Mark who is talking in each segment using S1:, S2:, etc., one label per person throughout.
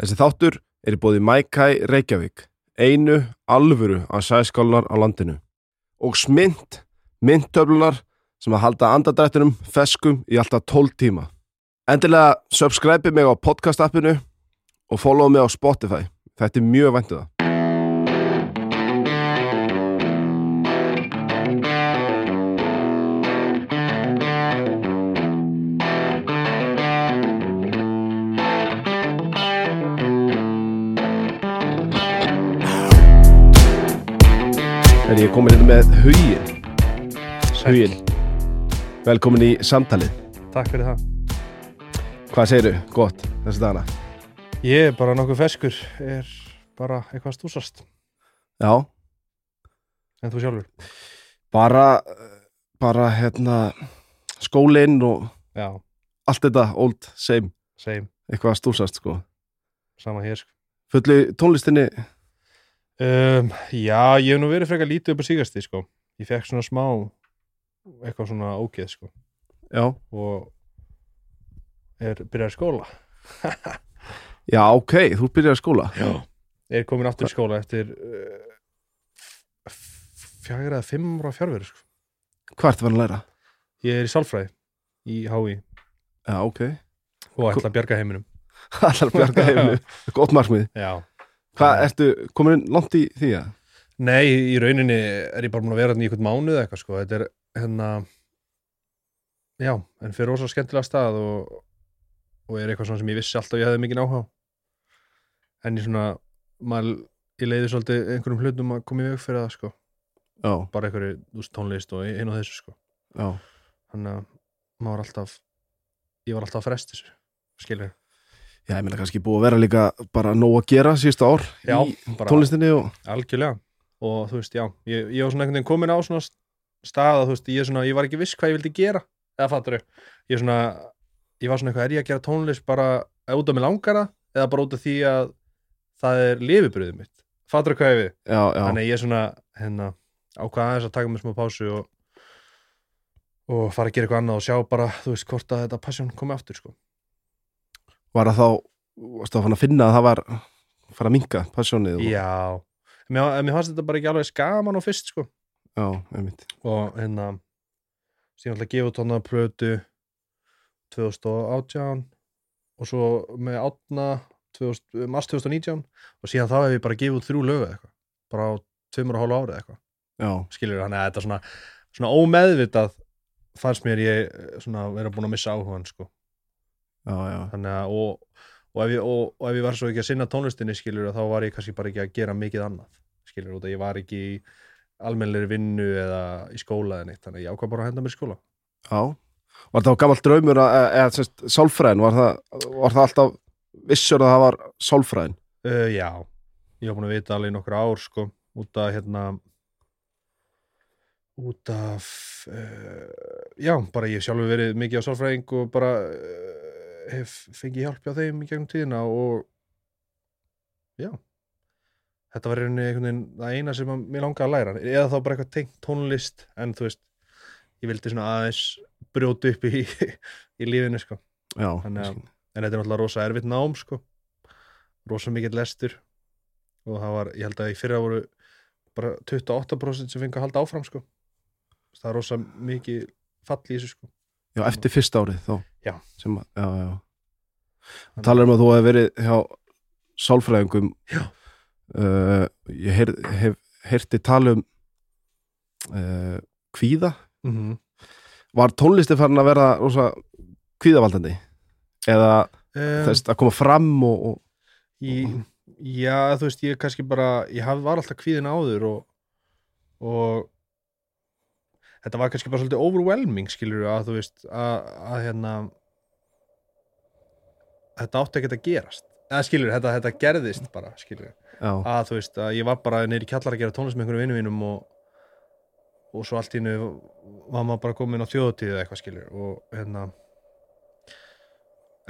S1: Þessi þáttur er í bóði Mækæ Reykjavík, einu alvöru að sæskólanar á landinu. Og smynd, myndtöflunar sem að halda andadrættinum feskum í alltaf 12 tíma. Endilega subscribe mig á podcast appinu og follow mig á Spotify. Þetta er mjög væntið Er ég komin hérna með hugin? Hugin. Velkomin í samtalið.
S2: Takk fyrir það.
S1: Hvað segirðu? Gott þessi dagana.
S2: Ég er bara nokkuð feskur, er bara eitthvað stúsast.
S1: Já,
S2: En þú sjálfur?
S1: bara, bara hérna skólinn og
S2: Já,
S1: allt þetta old same,
S2: same,
S1: eitthvað stúsast sko.
S2: sama hér sko.
S1: Fullu tónlistinni,
S2: Um, já, ég hef nú verið frekar lítið upp á sígasti sko. Ég fekk svona smá eitthvað svona ógeð sko.
S1: já,
S2: Og er byrjað skóla.
S1: já ok, þú byrjar að skóla.
S2: Já. Er komin aftur í skóla eftir uh, fjagra eða fimm ára fjárveru sko.
S1: Hvað ertu verið að læra?
S2: Ég er í sálfræði í HÍ
S1: Já, ok.
S2: og ætla að bjarga heiminum.
S1: Allar bjarga hefinu, gott markmið.
S2: Já.
S1: Hvað, ertu komin langt í því að?
S2: Nei, í rauninni er ég bara múin að vera í einhvern mánuð eitthvað sko, þetta er hérna já, en fyrir rosa skemmtilega stað og, og er eitthvað svona sem ég vissi alltaf ég hefði mikið áhuga á. en ég svona maður, ég leiði svolítið einhverjum hlutum að koma í veg fyrir það sko.
S1: Já,
S2: bara einhverju tónlist og einu og þessu sko.
S1: Já,
S2: þannig að maður alltaf ég var alltaf að fresta þessu skilur,
S1: já, ég meina kannski búið að vera líka bara nóg að gera síðustu ár
S2: já,
S1: í tónlistinni og
S2: algjörlega. Og þú veist, já, ég, ég var svona einhvern veginn komin á svona stað að þú veist, ég, svona, ég var ekki viss hvað ég vildi gera, eða fattur ég svona, ég var svona eitthvað er ég að gera tónlist bara út af mig langara eða bara út af því að það er lifibröðið mitt, fattur hvað ég við?
S1: Já, já,
S2: þannig ég svona, hérna ákvað aðeins að taka mig smá pásu og og fara að gera eitthvað annað og sjá bara, þú veist, hvort að þetta passion komi aftur, sko.
S1: Var það þá, varstu að að finna að það var fara að minka passjónið og,
S2: Já, mér, mér fannst þetta bara ekki alveg skaman og fyrst, sko.
S1: já, einmitt.
S2: og hérna síðan alltaf gefa tóna plötu 2018 og svo með átna 2000, mars 2019 og síðan þá hef ég bara gefið út þrjú lögu eitthvað bara á tveimur og hálfu árið eða eitthvað
S1: Já,
S2: skilur þannig að þetta svona, svona ómeðvitað fannst mér ég eh, svona vera búin að missa áhugan sko þannig að og, og, ef ég, og, og ef ég var svo ekki að sinna tónlistinni skilur þá var ég kannski bara ekki að gera mikið annað skilur út að ég var ekki í almennlegri vinnu eða í skóla eða neitt þannig að ég ákvað bara að henda mér skóla
S1: já. Var það gammalt draumur að, eða, eða sérst, sálfræðin, var það, var það alltaf vissur að það var sálfræðin?
S2: Uh, já, ég var búin að vita alveg nokkur ár sko, út af hérna út af uh, já, bara ég hef sjálfur verið mikið á sálfræðing og bara uh, hef fengið hjálp hjá þeim í gegnum tíðina og já. Þetta var einhvern veginn það eina sem mér langaði að læra eða þá bara eitthvað tengt tónlist en þú veist, ég vildi svona aðeins brjóta upp í, í lífinu sko.
S1: Já, kannski.
S2: en þetta er náttúrulega rosa erfitt nám sko. Rosa mikill lestur. Og það var, ég held að í fyrra voru bara 28% sem fengi að halda áfram sko. Það er rosa mikið fall í þessu sko
S1: já, eftir fyrsta árið þá.
S2: Já.
S1: Sem, já, já. Talar um að þú hefur verið hjá sálfræðingum.
S2: Já.
S1: Uh, ég heyr, hef heyrti tala um uh, kvíða.
S2: mm -hmm.
S1: Var tónlisti farin að vera rosa kvíðavaldandi? Eða
S2: um,
S1: þess að koma fram og, og
S2: í, já, þú veist, ég kannski bara ég var alltaf kvíðin áður og, og þetta var kannski bara svolítið overwhelming skilur að þú veist að, að hérna þetta átti ekki að gerast. Eða skilur, þetta, þetta gerðist bara skilur
S1: já,
S2: að þú veist að ég var bara neyri kjallar að gera tónlist með einhverjum vinnum mínum og, og svo allt í innu var maður bara komin á þjóðutíð eða eitthvað skilur og hérna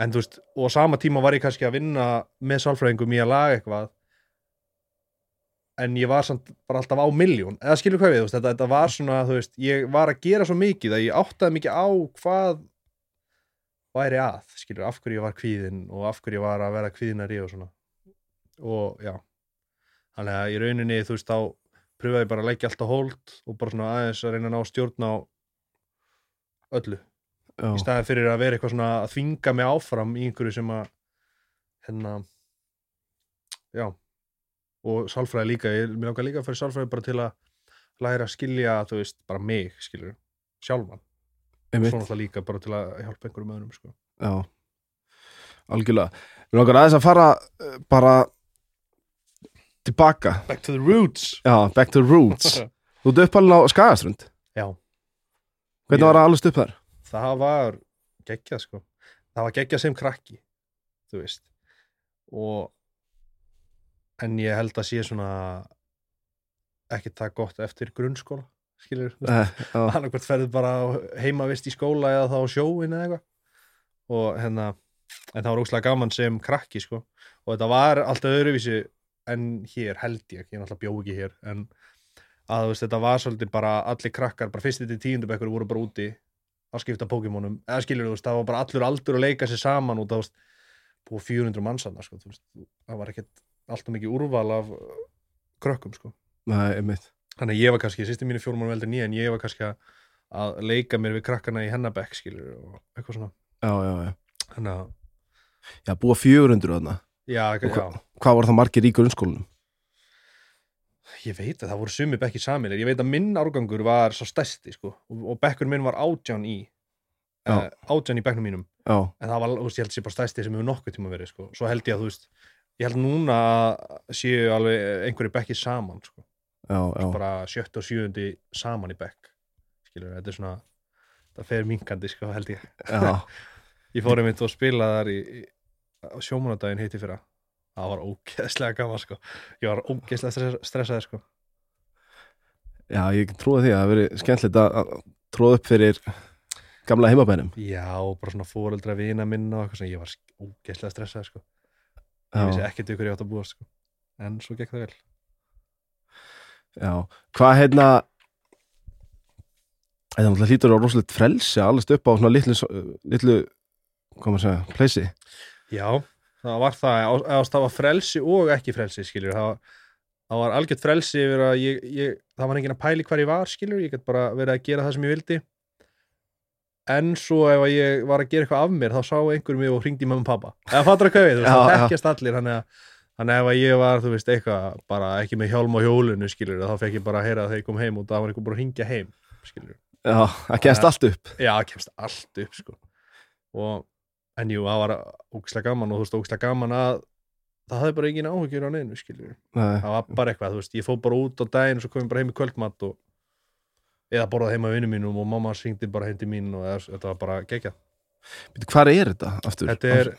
S2: en þú veist, og á sama tíma var ég kannski að vinna með sálfræðingum í að laga eitthvað en ég var samt bara alltaf á miljón eða skilur hvað við, þú veist, þetta, þetta var svona þú veist, ég var að gera svo mikið að ég áttaði mikið á hvað væri að, skilur, af hverju ég var kvíðin og af hverju ég var að vera kvíðinari og svona. Og já. Þannig að í rauninni þú veist þá pröfaði bara að leggja allt á hold og bara svona aðeins að reyna að ná stjórn á öllu.
S1: Já,
S2: í staðin fyrir að vera eitthvað svona að þvinga mig áfram í einhverju sem að hérna já og sálfræði líka, ég mér langar líka að fyrir sálfræði bara til að læra að skilja þú veist, bara mig, skilur sjálfan,
S1: einmitt,
S2: svo náttúrulega líka bara til að hjálpa einhverjum öðrum, sko.
S1: Já. Algjörlega, við langar aðeins að fara uh, bara tilbaka,
S2: Back to the roots.
S1: Já, back to the roots. Þú ert uppalinn á Skagastrund
S2: Já,
S1: hvernig var að alveg upp þar?
S2: það var geggjað, sko. Það var geggjað sem krakki þú veist. Og en ég held að sé svona ekki það gott eftir grunnskóla skilur,
S1: Eh, já,
S2: annarkvært ferðu bara heimavist í skóla eða þá sjóin eða eitthvað. Og hérna en það var óslega gaman sem krakki sko. Og þetta var alltaf öðruvísi en hér held ég, ég náttúrulega bjó ekki hér en að þú veist þetta var svolítið bara allir krakkar, bara fyrst til tíundu bekkur voru bara úti að skipta Pokémonum. Eða skilur þú veist, það var bara allur aldur að leika sér saman og það var búið 400 mannsanna sko, þú veist, það var ekkert alltaf mikið úrval af uh, krökkum sko.
S1: Nei,
S2: þannig að ég var kannski, sýstir mínu fjórum mánu veldur nýja en ég var kannski að, leika mér við krakkana í hennabekk skilur og eitthvað svona.
S1: Já, já, já,
S2: þannig að,
S1: já, búa 400 þarna.
S2: Já,
S1: Og
S2: já,
S1: hva- hvað var það margir í grunnskólanum?
S2: ég veit að það voru sumi bekki samilir, ég veit að minn árgangur var svo stærsti sko og, bekkur minn var átján í uh, átján í bekknum mínum.
S1: Já,
S2: en það var, þú veist, ég held sé bara stærsti sem hefur nokkuð tíma verið sko, svo held ég að þú veist ég held núna að séu alveg einhverju bekki saman sko,
S1: já, já,
S2: bara sjött og sjöundi saman í bekk skilur, þetta er svona það fer minkandi sko, held ég. Ég fór einmitt og spilaði þar í, í á sjómanadaginn heiti fyrra. Það var ógeðslega gaman sko. Ég var ógeðslega stress, stressaði sko.
S1: Já, ég trúi því að það veri skemmtilegt að tróða upp fyrir gamla heimabænum.
S2: Já bara svona fóreldra vina minna og eitthvað sem ég var ógeðslega stressaði sko ég vissi ekkert ykkur ég átt að búa sko. En svo gekk það vel.
S1: Já, hvað hérna þetta náttúrulega hlýtur á rosalegt frelsi allast upp á svona litlu, litlu hvað maður að segja, pleysi.
S2: Já, það var það. Það var frelsi og ekki frelsi skilur það það var algjört frelsi yfir að ég, ég, það var enginn að pæli hvar ég var skilur ég gætt bara verið að gera það sem ég vildi en svo ef ég var að gera eitthvað af mér þá sá einhver mig og hringdi mamma og pappa eða fattur að
S1: Já,
S2: það
S1: já.
S2: þekkjast allir þannig að, ef ég var, þú veist, eitthvað bara ekki með hjálm á hjólinu, skilur þá fekk ég bara að heyra að ég kom heim og það var einhver bara að hringja heim, skilur
S1: já, það kemst allt upp.
S2: Já, það kemst allt upp, sko. Og, en jú, það var ógislega gaman og þú veist, ógislega gaman að það hafði bara engin áhyggjur á neinu, skilur
S1: Nei,
S2: það var bara eitthvað, eða borðað heima við vinnum mínum og mamma syngdi bara til mín og eða, þetta var bara
S1: Býtu, hvað er þetta aftur?
S2: Þetta er,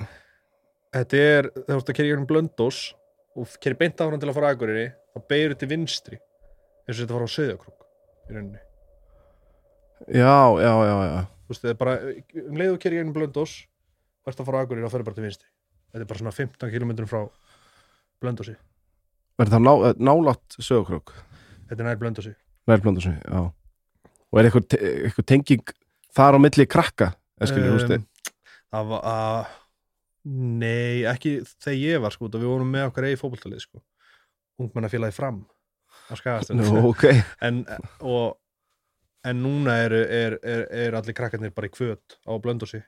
S2: þetta er, þegar þú ert að kerja um blöndós og kerja beint áfram til að fara að Akureyri þá beigir til vinstri eins og þetta var á Sauðakrúk í rauninni.
S1: Já, já, já, já.
S2: Þú veist, þetta er bara, um leið og kerja um blöndós og ert að fara að Akureyri og fyrir bara til vinstri. Þetta er bara svona 15 km frá blöndósi,
S1: verður það ná, nálátt sögurkrok
S2: þetta er nær blöndósi
S1: nærblöndarsvið, já og er eitthvað, eitthvað tenging þar á milli krakka? Veist
S2: það var að nei, ekki þegar ég var sko, við vorum með okkar eigi fótboltalið sko. Ungmennafélagi fram á skagastund
S1: Nú, ok,
S2: en, og, en núna eru er, er, er allir krakkarnir bara í kvöt á blöndósi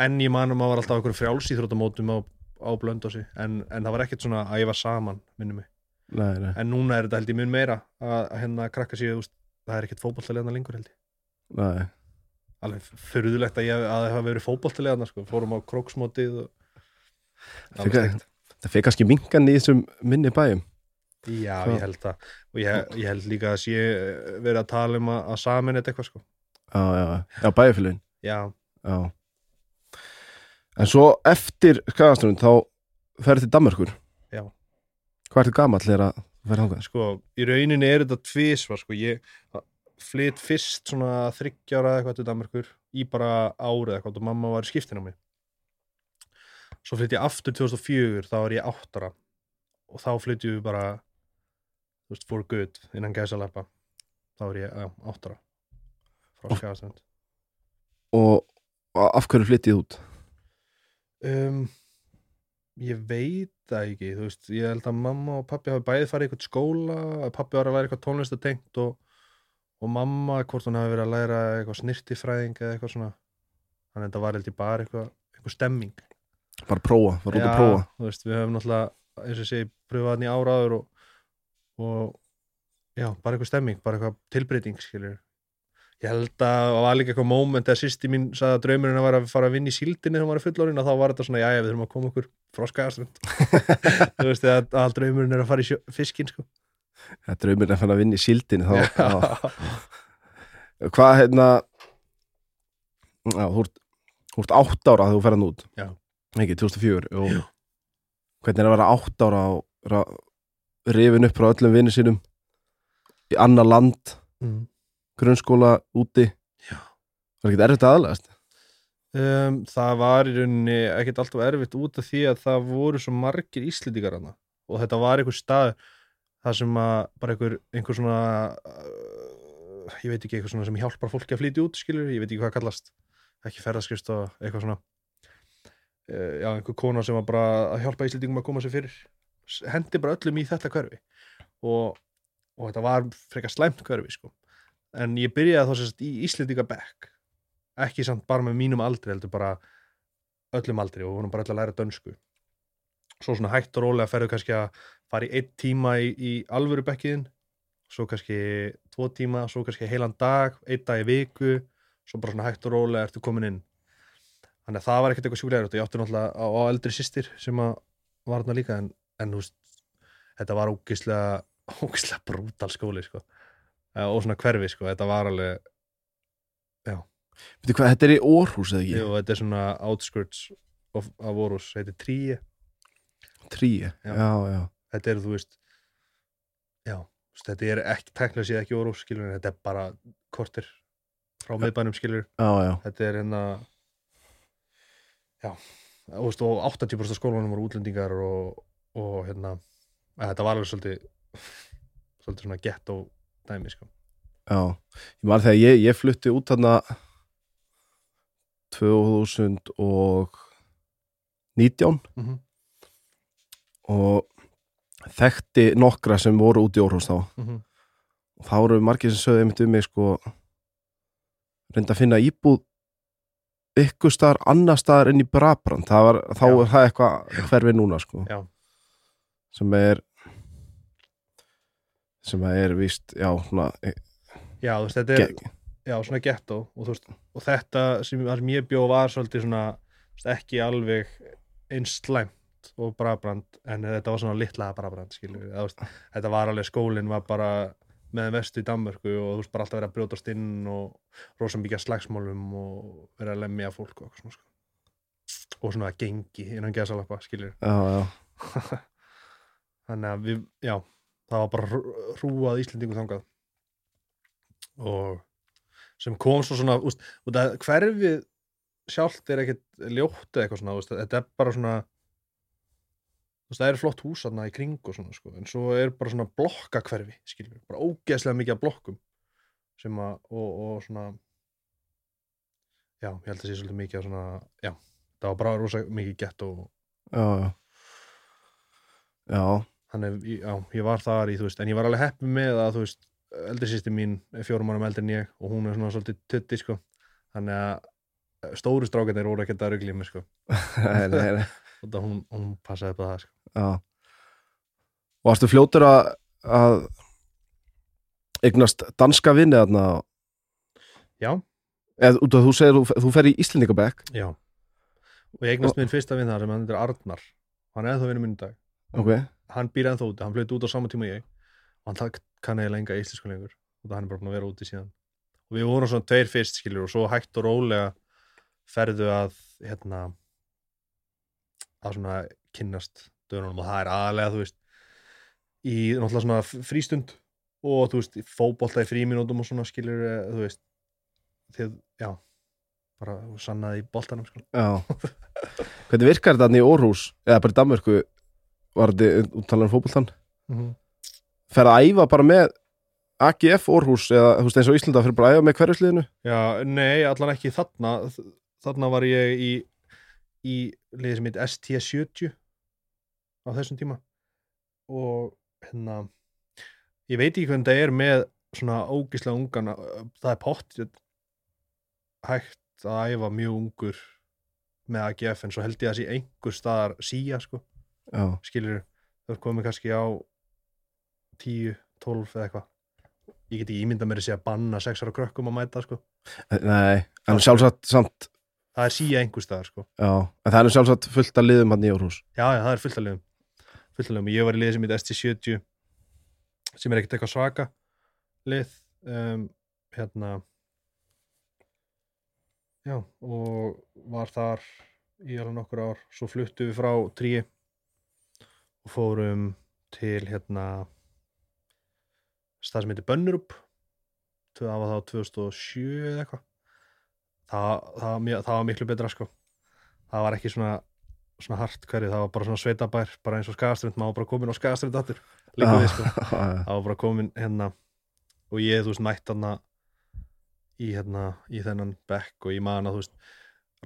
S2: en ég manum að var alltaf einhverjum frjálsýþróttamótum á, á blöndósi en, en það var ekkert svona að ég var saman minnum mig,
S1: nei, nei,
S2: en núna er þetta held ég mun meira að, að hérna krakka séu það er ekkert fótboltalegna lengur held ég.
S1: Nei.
S2: Alveg furðulegt að, ég, að það hafa verið fótboltalegna sko. fórum á króksmótið og... Það
S1: fyrir kannski mingan í þessum minni bæjum.
S2: Já,
S1: Hvað?
S2: ég held það og ég, ég held líka að sé eh, verið að tala um að, samin þetta eitthvað sko.
S1: Já, já, já, bæjafélugin
S2: Já,
S1: já. En svo eftir skagaströnd þá ferði til Danmarkur
S2: Já.
S1: hvað ertu gamall þegar að?
S2: Sko, í rauninni er þetta tvisvar sko, ég flytt fyrst svona þryggjára eitthvað til Danmarkur í bara árið eitthvað og mamma var í skiptin á mig. Svo flytt ég aftur 2004 þá var ég áttara og þá flyttjum við bara veist, for good innan gæsalappa. Þá var ég já, áttara frá Skagaströnd.
S1: og og af hverju flyttið út?
S2: um, ég veit það ekki, þú veist, ég held að mamma og pappi hafi bæðið farið í eitthvað skóla, að pappi var að læra eitthvað tónlistatengt og, og mamma hvort hún hafi verið að læra eitthvað snirtifræðing eða eitthvað svona, þannig að þetta var held ég bara eitthvað, eitthvað stemming.
S1: bara prófa, var út að prófa
S2: þú veist, við höfum náttúrulega, eins og ég segi, pröfað hann í áraður og, og já, bara eitthvað stemming, bara eitthvað tilbreyting, skilur. Ég held að það var líka eitthvað moment að sýsti mín sagði að draumurinn að vera að fara að vinna í síldinni þegar hún var í fullorinn og þá var þetta svona, já, við þurfum að koma okkur froskaðaströnd. þú veist, að all draumurinn er að fara í sjó, fiskinn, sko.
S1: er draumurinn að fann að vinna í síldin þá, já.
S2: Já.
S1: hvað hérna já, þú ert, átt ára þegar þú ferðan út
S2: Já.
S1: ekki, 2004 og hvernig er að vera átt ára vera rifin upp frá öllum vinnu sínum í annar land
S2: Mm.
S1: Grunnskóla úti.
S2: Já.
S1: var ekki erfitt aðalegast
S2: Um, það var í rauninni ekkert alltaf erfitt út af því að það voru svo margir íslendingar hana og þetta var einhver stað það sem að bara einhver, einhver svona uh, ég veit ekki eitthvað svona sem hjálpar fólki að flytja út skilur, ég veit ekki hvað kallast ekki ferðaskrist og eitthvað svona. Uh, já, einhver kona sem var bara að hjálpa íslendingum að koma sér fyrir hendi bara öllum í þetta hverfi. Og, og þetta var frekar slæmt hverfi sko. En ég byrjaði þá sérst í Íslendingabekk. Ekki samt bara með mínum aldri heldur bara öllum aldri og vorum bara öll að læra dönsku. Svo svona hægt og rólega ferðu kannski að fara í einn tíma í, í alvöru bekkiðin svo kannski tvo tíma, svo kannski heilan dag einn dag í viku, svo bara svona hægt og rólega ertu komin inn. Þannig að það var ekkert eitthvað sjúklega ég átti náttúrulega á, á eldri systir sem að var þarna líka en, en þú veist, þetta var ógislega ógislega brútal skóli sko. Eh, og svona hverfi sko. þetta var alveg
S1: Veitu hvað, þetta er í Orhús eða ekki?
S2: Jú, þetta er svona outskirts of, af Vorus, þetta er tríi
S1: Tríi, já,
S2: Já.
S1: já, já.
S2: þetta er, þú veist já, þetta er ekki teknilega séð ekki Vorus, skilur, þetta er bara kortir frá miðbænum, skilur
S1: já, já.
S2: þetta er hérna já, þú veist, og 80% af skólanum voru útlendingar og, og hérna, þetta var alveg svolítið svolítið svona ghetto dæmi, sko
S1: Já, ég maður þegar ég, ég flutti út þarna 2019
S2: mm -hmm.
S1: og þekkti nokkra sem voru út í Orhús þá
S2: Mm
S1: og þá voru margir sem sögðu einmitt um mig sko reynda að finna íbúð ykkur staðar annar staðar enn í Brabrand var, þá
S2: Já.
S1: er það eitthvað hverfi núna sko
S2: Já.
S1: sem er sem er víst já, svona,
S2: já, þú veist, þetta er
S1: ge-
S2: já, svona ghetto og, veist, og þetta sem, sem ég bjó var svolítið svona veist, ekki alveg eins slæmt og brabrand en þetta var svona litla brabrand skilur við, þetta var alveg skólinn var bara með vestu í Danmörku og þú veist bara alltaf verið að brjótast inn og rosa mikið slagsmálum og verið að lemja fólk og svona sko. og svona gengi innan geðsalappa skilur
S1: já, já,
S2: þannig að við, já það var bara hrú- hrúað Íslendingu þangað. Og sem kom svo svona úst, hverfið sjálft er ekkert ljótt eitthvað svona, úst, þetta er bara svona veist, það er flott hús þarna í kring og svona, sko, en svo er bara svona blokka hverfi, skilur, bara ógeðslega mikið af blokkum sem að, og, og svona já, ég held að sé svolítið mikið svona, já, það var bara rosa mikið gett og
S1: já, já.
S2: Þannig, ég- já, ég var þar í, þú veist, en ég var alveg heppið með að, þú veist, eldri sýsti mín er fjórum árum eldri en ég og hún er svona svolítið tutti, sko, þannig að stóru strákarnir voru ekkert að rugli mig, sko, og hún, hún passaði upp á það, sko.
S1: Já. Og varstu fljótur að, að eignast danska vinni þarna?
S2: Já,
S1: eða út af þú segir þú, þú fer í Íslendingabekk.
S2: Já, og ég eignast minn fyrsta vinn þar sem hann er Arnar, hann er ennþá vinnur minn í dag,
S1: ok,
S2: hann býr ennþá úti, hann flutti út á sama tíma ég. Og hann kann eða lenga íslensku lengur. Og það hann er bara búin að vera úti síðan. Og við vorum svona tveir fyrst skilur og svo hægt og rólega ferðu að hérna að svona kynnast dönunum. Og það er aðalega þú veist í náttúrulega svona frístund. Og þú veist í fótbolta í fríminútum og svona skilur þú veist þið, já bara sannaði í boltanum sko.
S1: já. Hvernig virkar þetta í Orhús eða bara í Danmörku var þetta úttalan um fótboltan
S2: mm -hmm.
S1: fer að æfa bara með AGF Orhús eða þú veist eins og Íslanda fyrir bara að æfa með hverjusliðinu
S2: Já, nei, allan ekki þarna. Þarna var ég í í liðið sem heit ST70 á þessum tíma. Og hérna ég veit ekki hvernig það er með svona ógislega ungan það er pott hægt að æfa mjög ungur með AGF en svo held ég að það sé einhver staðar síja sko,
S1: já,
S2: skilur þau er komið kannski á 10, 12 eða eitthvað. Ég get ekki ímyndað mér að sé að banna 6 ára krökkum að mæta sko,
S1: nei en sjálfsagt samt,
S2: það er síja einhver staðar sko.
S1: Já, en það er sjálfsagt fullt að liðum hann í Árhús
S2: Já, já, það er fullt að liðum. Fullt að liðum, ég var í liði sem heit ST70 sem er ekkert eitthvað svaka lið um, hérna já, og var þar í alveg nokkur ár. Svo fluttu við frá tríi og fórum til hérna stað sem heitir Bönnurup. Það var þá 2007 eða eitthvað. Það, það, það var miklu betra sko. Það var ekki svona svona hart hverju, það var bara svona sveitabær bara eins og skagastrind, maður var bara komin á skagastrind aftur. Líka við sko, það var bara komin hérna og ég, þú veist, mætt hana í hérna, í þennan bekk og ég man að, þú veist,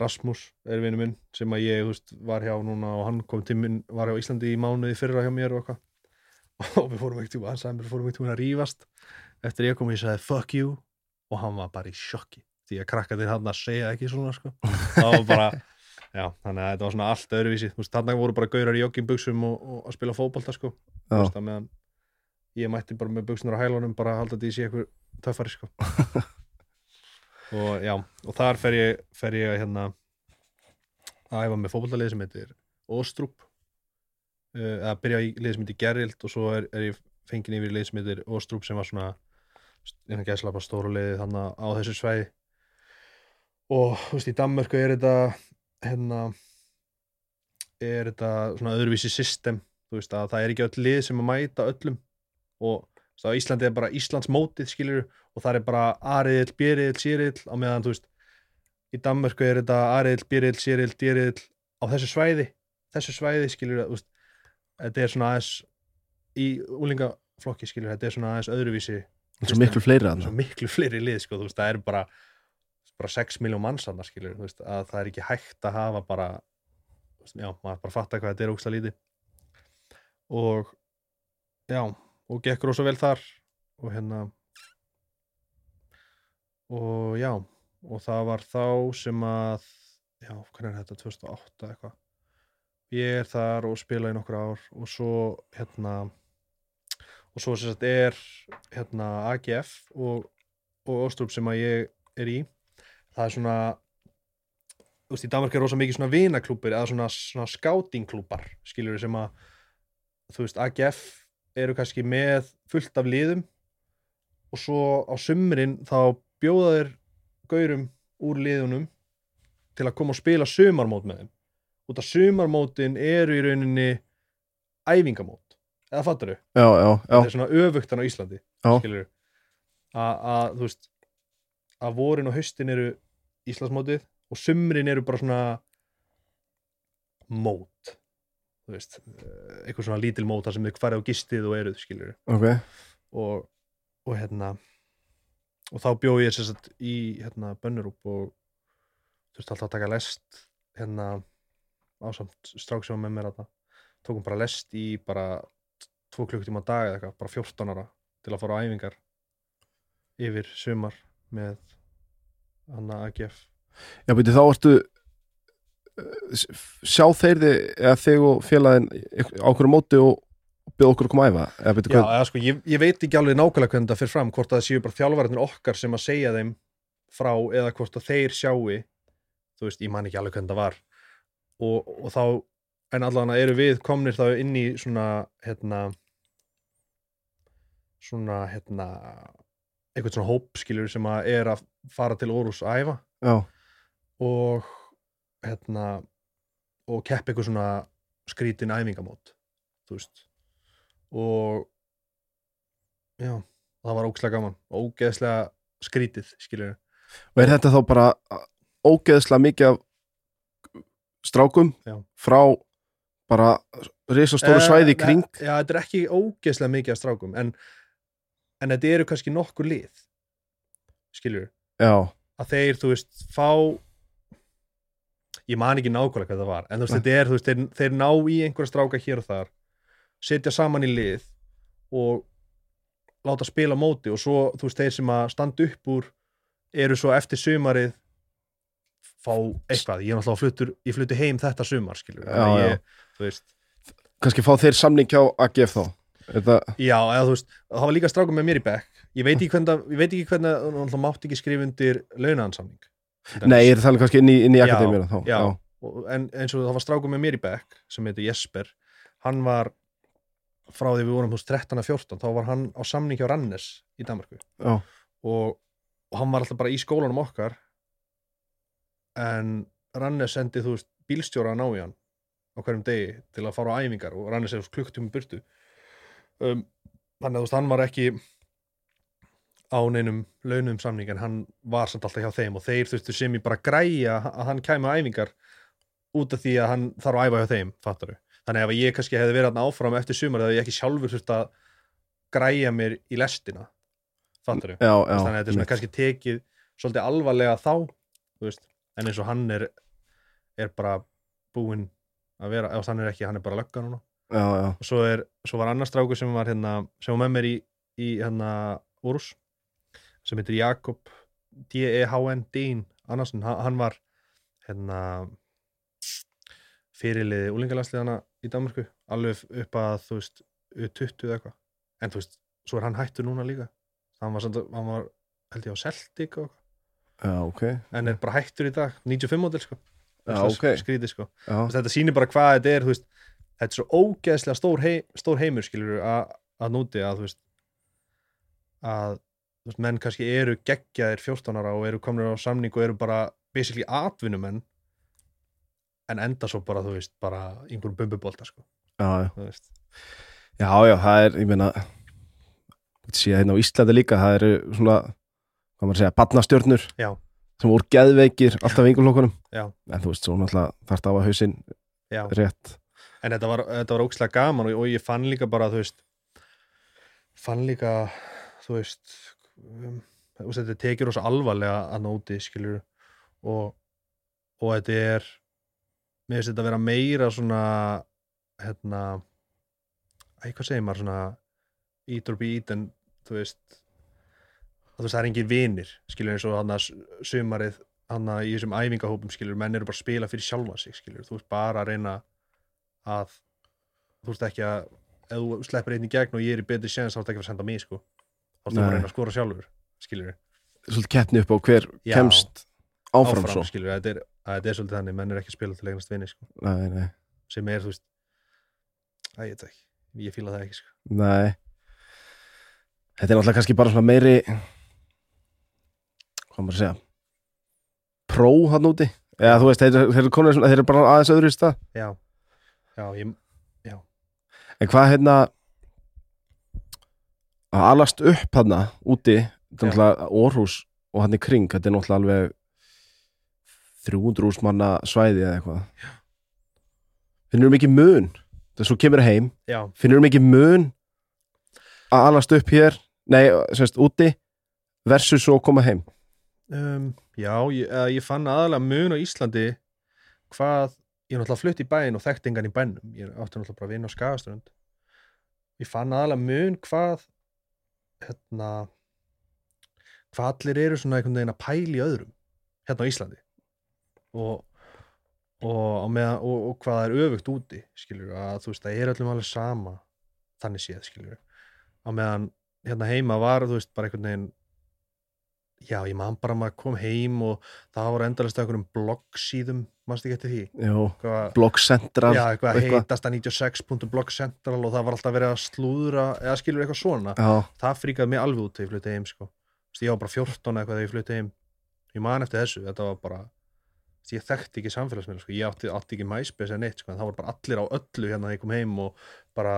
S2: Rasmus er vinur minn sem að ég, veist, var hjá núna og hann kom til minn, var hjá Íslandi í mánuði fyrra hjá mér og og við fórum ekkert tíma, hann sagði mér, fórum ekkert tíma að rífast. Eftir ég kom og ég sagði fuck you. Og hann var bara í sjokki því að krakkarnir hann að segja ekki svona sko. það var bara, já, þannig að þetta var svona allt öðruvísi, þú veist, þarna voru bara gaurar í joggingbuxum og, og að spila fótbolta sko, þú veist, að meðan ég mætti bara með buxunar á hælunum bara að halda þetta í sig eitthvað töffari sko og já, og þar fer ég fer ég hérna að æfa með fótboltalið sem heitir Óstrup eða byrja í lið sem heitir Gerrild og svo er, er ég fengin yfir í lið sem heitir Óstrup sem var svona innan gæsla bara stóru liðið þannig á þessu svæði. Og þú veist í Danmörku er þetta hérna er þetta svona öðruvísi system. Þú veist að það er ekki öll lið sem að mæta öllum. Og á Íslandi er bara Íslands mótið skilur og það er bara A-riðil, B-riðil, C-riðil á meðan þú veist í Danmörku er þetta A-riðil, B-riðil, C-riðil, D-riðil á þessu svæði. Þessu svæði skilur þú veist þetta er svona aðeins í úlingaflokki skilur þetta er svona aðeins öðruvísi
S1: svo miklu fleiri
S2: svo
S1: að
S2: miklu fleiri lið sko, þú veist, það er bara, bara 6 miljón manns annars skilur, þú veist, að það er ekki hægt að hafa bara já, maður bara fatta hvað þetta er ógsta lítið. Og já, og gekk rosa vel þar og hérna og já og það var þá sem að já, hvernig er þetta, 2008 eitthvað? Ég er þar og spila í nokkur ár og svo hérna og svo sem sagt er hérna AGF og, Óstrup sem að ég er í. Það er svona þú veist, í Danmark er rosa mikið svona vinaklúpir eða svona, svona skátingklúpar skilur sem að þú veist, AGF eru kannski með fullt af liðum. Og svo á sumrin þá bjóða þeir gaurum úr liðunum til að koma og spila sumarmót með þeim. Út af sumarmótin eru í rauninni æfingamót. Eða fattar þau?
S1: já, já, já,
S2: þetta er svona öfugtan á Íslandi skilur að þú veist að vorin og haustin eru Íslandsmótið og sumrin eru bara svona mót þú veist, eitthvað svona lítil mót þar sem þið farið á gistið og eruð skilur
S1: ok.
S2: Og, og hérna og þá bjó ég sér satt í hérna Bönnurup og þurfti alltaf að taka lest hérna ásamt strák sem var með mér að tókum bara lest í bara tvo klukkutíma á dag eða eitthvað, bara 14 ára til að fara á æfingar yfir sumar með hann að AGF
S1: Já, beti, þá ertu uh, sjá þeir þig eða þig og félagin á okkur móti og byrða okkur að koma að æfa eða
S2: Já, eða sko, ég, ég veit ekki alveg nákvæmlega hvernig það fyrir fram, hvort að það séu bara þjálfarinnir okkar sem að segja þeim frá eða hvort að þeir sjáu þú veist, ég man ekki alveg hvernig það var. Og, og þá en allan eru við komnir þá inn í svona hérna svona hérna eitthvað svona hópskilur sem að er að fara til Órús að æfa.
S1: Já,
S2: og hérna og kepp eitthvað svona skrítin æfingamót þú veist og já, það var ógeðslega gaman. Ógeðslega skrítið skilur
S1: og er þetta þá bara ógeðslega mikið af strákum
S2: Já.
S1: frá bara risastóru svæði í kring?
S2: já, þetta er ekki ógeðslega mikið af strákum en, en þetta eru kannski nokkur lið skilur
S1: já,
S2: að þeir, þú veist, fá ég man ekki nákvæmlega hvað það var en þú veist,
S1: Nei.
S2: þetta er, þú veist, þeir, þeir ná í einhverja stráka hér og þar setja saman í lið og láta spila móti. Og svo, þú veist, þeir sem að standa upp úr eru svo eftir sumarið fá eitthvað, ég er náttúrulega fluttur ég flutti heim þetta sumar, skilur
S1: Já, já.
S2: ég, þú veist,
S1: kannski fá þeir samning hjá AGF þá? Þetta,
S2: já, eða þú veist það var líka stráka með mér í bekk. Ég veit ekki hvernig, ég veit ekki hvernig mátti ekki skrifa undir launaðansamning
S1: nei, ég er talað kannski inn í, inn í
S2: Já,
S1: akademíuna þá?
S2: já. En eins og það var strákum með mér í bekk sem heitir Jesper hann var frá því við vorum þú veist 13 að 14 þá var hann á samning hjá Rannes í Danmarku og, og hann var alltaf bara í skólanum okkar en Rannes sendi þú veist bílstjóra að ná í hann á hverjum degi til að fara á æfingar og Rannes veist klukktum í burtu. Um, þannig að þú veist hann var ekki á neinum launum samning en hann var samt alltaf hjá þeim og þeir þurftu sem ég bara græja að hann kæmi á æfingar út af því að hann þarf að æfa hjá þeim, fattar þannig að ég kannski hefði verið þarna áfram eftir sumar þegar ég ekki sjálfur þurft að græja mér í lestina. Fattar
S1: já, já,
S2: þannig að þetta er kannski tekið svolítið alvarlega þá en eins og hann er er bara búinn að vera, ef hann er ekki, hann er bara lögga núna.
S1: Já, já,
S2: og svo, er, svo var annar strákur sem var hérna, sem var með mér í, í hérna Úrús sem heitir Jakob D-E-H-N Dín Andersson, hann, var hérna fyrirliði úlingalansliðana í Danmarku alveg upp að þú veist 20 eða eitthvað. En þú veist, svo er hann hættur núna líka. Hann var, hann var held ég á Celtic og, eitthvað,
S1: já, ok.
S2: En er bara hættur í dag. 95 mótil sko.
S1: Já,
S2: Það er
S1: ok.
S2: skrítið sko. Veist, þetta sýnir bara hvað þetta er veist, þetta er svo ógeðslega stór, hei, stór heimur skilur að, núti að þú veist að veist, menn kannski eru geggjaðir 14 ára og eru komnir á samning og eru bara basically atvinnumenn en enda svo bara þú veist bara einhverjum bumbubolta sko
S1: já, já, já, já, það er, ég meina sé hérna á Íslandi líka, það eru svona hvað maður að segja, badnastjörnur
S2: Já.
S1: sem voru geðveikir alltaf
S2: Já.
S1: en þú veist, svo náttúrulega þarft á að hausinn
S2: Já.
S1: rétt
S2: en þetta var, þetta var ógeðslega gaman og, og ég fann líka bara þú veist fann líka þú veist um, þetta tekir oss alvarlega að nóti skilur og, og þetta er mér finnst þetta að vera meira svona hérna æ, hvað segir maður svona eat or be eaten þú veist. Að það er engin vinir skilur eins og hann að sumarið hann í þessum æfingahópum skilur menn eru bara að spila fyrir sjálfa sig skilur þú veist bara að reyna að þú veist ekki að ef þú sleppur einn í gegn og ég er í betri séns þá er þetta ekki að að senda mig sko. Þá er þetta bara að reyna að skora sjálfur skilur
S1: svolítið keppni upp á hver
S2: Já.
S1: kemst áfram, svo.
S2: skilur þetta er, að þetta er svolítið þannig menn er ekki að spila til eignast vinni sko.
S1: Nei, nei,
S2: sem er þú veist að ég veit ekki. Ég fíla það ekki sko.
S1: Nei. Þetta er náttúrulega kannski bara svona meiri hvað maður að segja pró hann úti. Eða þú veist, þeir, eru konur, þeir eru bara aðeins öðru í stað.
S2: Já, já, ég,
S1: En hvað hérna að alast upp hann úti, þetta er
S2: Já.
S1: náttúrulega Orhus og hann í kring, þetta er náttúrulega alveg 300 úrsmanna svæði eða eitthvað. Finnur þú mikið mun? Þess að svo kemur heim,
S2: já,
S1: finnur þú mikið mun að alast upp hér? Nei, semst, úti versus svo að koma heim?
S2: Um, já ég, ég fann aðalega mun á Íslandi hvað, ég er náttúrulega flutt í bæinn og þekkt engan í bænnum. Ég átti náttúrulega bara að vinna á Skagaströnd. Ég fann aðalega mun hvað hérna hvað allir eru svona einhvern veginn að pæla í öðrum hérna á Íslandi og og, á meðan, og, og hvað er öfugt úti skilur að þú veist það er öllum alveg sama þannig séð skilur á meðan hérna heima var þú veist bara einhvern veginn já ég man bara að maður kom heim og það voru endalist einhverjum bloggsíðum mannst ekki eftir því?
S1: Jó,
S2: Hvað,
S1: Blog Central
S2: já eitthvað
S1: eitthvað.
S2: heitasta 96.blogcentral og það var alltaf verið að slúðra eða skilur eitthvað svona.
S1: Já,
S2: það fríkaði mig alveg út þegar ég flutti heim sko. Ég var bara 14 eða eitthvað þegar ég flutti heim. Ég man eftir þessu, þetta var bara ég þekkti ekki samfélagsmiðla sko. ég átti, átti ekki MySpace eða neitt sko. það var bara allir á öllu hérna þegar ég kom heim og bara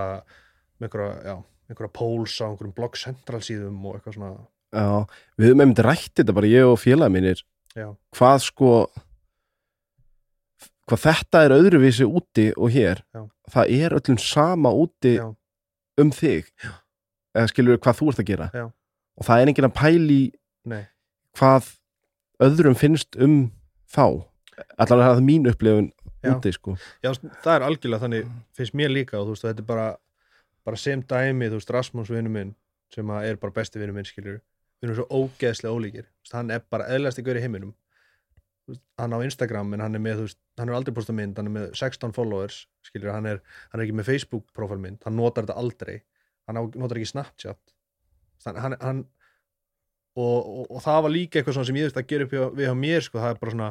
S2: með einhverja, einhverja póls á einhverjum blogg central síðum og eitthvað svona.
S1: Já, við höfum einmitt rætt þetta bara ég og félag mínir.
S2: Já,
S1: hvað sko hvað þetta er öðruvísi úti og hér
S2: Já.
S1: það er öllum sama úti um þig. Eða skilur hvað þú ert að gera? Og það er enginn að pæli
S2: nei,
S1: hvað öðrum finnst um þá allan er það mín upplifun
S2: Já.
S1: úti sko.
S2: Já, það er algjörlega þannig, finnst mér líka og þú veist, þetta er bara, bara sem dæmi, þú veist, Rasmus vinnu minn sem er bara besti vinnu minn, skilur við erum svo ógeðslega ólíkir, veist, hann er bara eðlæst gaur í heiminum. Veist, hann á Instagram, en hann er með, veist, hann er aldrei postað mynd, hann er með 16 followers, skilur hann er, hann er ekki með Facebook profilmynd, hann notar þetta aldrei, hann á, notar ekki Snapchat. Hann, hann, hann og, og, og það var líka eitthvað sem ég veist að gera upp við hjá mér, sko, það er bara svona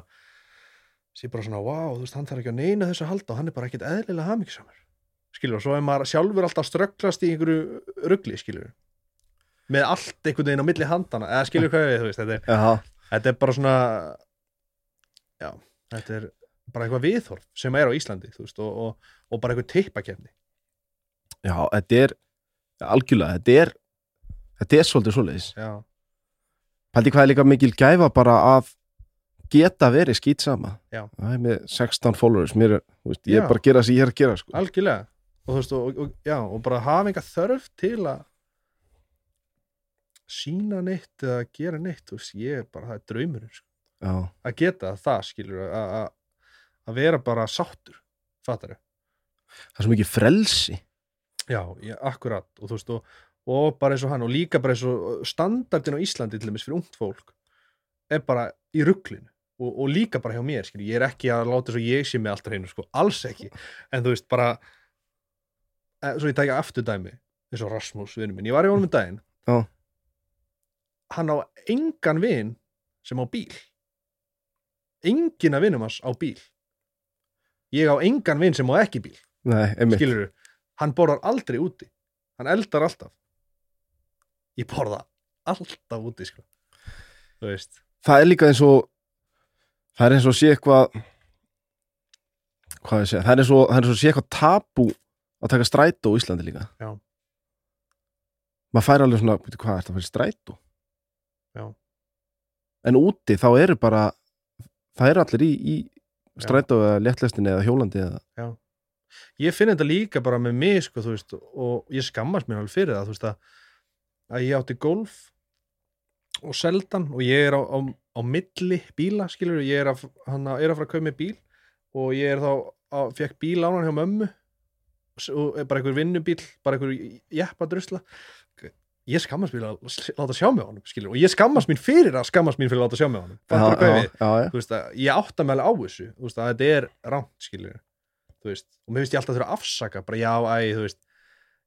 S2: sé bara svona, wow, þú veist, hann þarf ekki að neina þessu halda og hann er bara ekkit eðlilega hamingsamur skilur, og svo er maður sjálfur alltaf strögglast í einhverju rugli, skilur með allt einhvern veginn á milli handana eða skilur hvað við, þú veist, þetta er,
S1: Já,
S2: þetta er bara svona já, þetta er bara eitthvað viðhorf sem er á Íslandi, þú veist, og, og, og bara eitthvað tippakefni
S1: já, þetta er algjörlega, þetta er þetta er svolítið
S2: já,
S1: Paldi hvað er líka mikil gæfa bara að geta verið skýt sama.
S2: Já.
S1: Það er með 16 followers mér, veist, ég er bara að gera það sem ég er að gera sko.
S2: algjörlega. Og veist, og, og, já, og bara hafa enga þörf til að sína neitt eða gera neitt, veist, ég er bara það er draumurinn, sko. Að geta það skilur að- vera bara sáttur fattar
S1: það er svo mikið frelsi.
S2: Já, já, akkurat og þú veist og, og bara eins og hann og líka bara eins og standardin á Íslandi til dæmis fyrir ungt fólk er bara í rugglinu og, og líka bara hjá mér, skilur, ég er ekki að láta svo ég sé með allt á hreinu, sko, alls ekki. En þú veist, bara eh, svo ég tækja aftur dæmi eins og Rasmus, vinur minn, ég var í honum um daginn.
S1: Já.
S2: hann á engan vin sem á bíl. Engin að vinum hans á bíl. Ég á engan vin sem á ekki bíl
S1: Nei,
S2: skilur hann borðar aldrei úti. Hann eldar alltaf. Ég borða alltaf úti sko. þú
S1: Það er líka eins og það er eins og sé eitthvað hvað ég segja, það er eins og, er og sé eitthvað tabú að taka strætó á Íslandi líka
S2: Já.
S1: maður fær alveg svona, hvað er það fyrir strætó
S2: Já.
S1: en úti þá eru bara það eru allir í, í strætó eða léttlestinni eða hjólandi eða
S2: ég finn þetta líka bara með mig sko, veist, og ég skammast mér alveg fyrir það veist, að, að ég átti golf og seldan og ég er á, á, á milli bíla skilur, ég er að, hann er að fara að kaupa með bíl og ég er þá að, fekk bíl á hann hjá mömmu. Og er bara einhver vinnubíl, bara einhver jeppa drusla. Ég skammast mér að láta sjá mig á honum skilur, og ég skammast mín fyrir að skammast mín fyrir að láta sjá mig á við?
S1: já, já,
S2: að ég átta alveg á þessu. Veist að þetta er rámt og mér finnst ég alltaf þurfa að afsaka bara já, æ, þú veist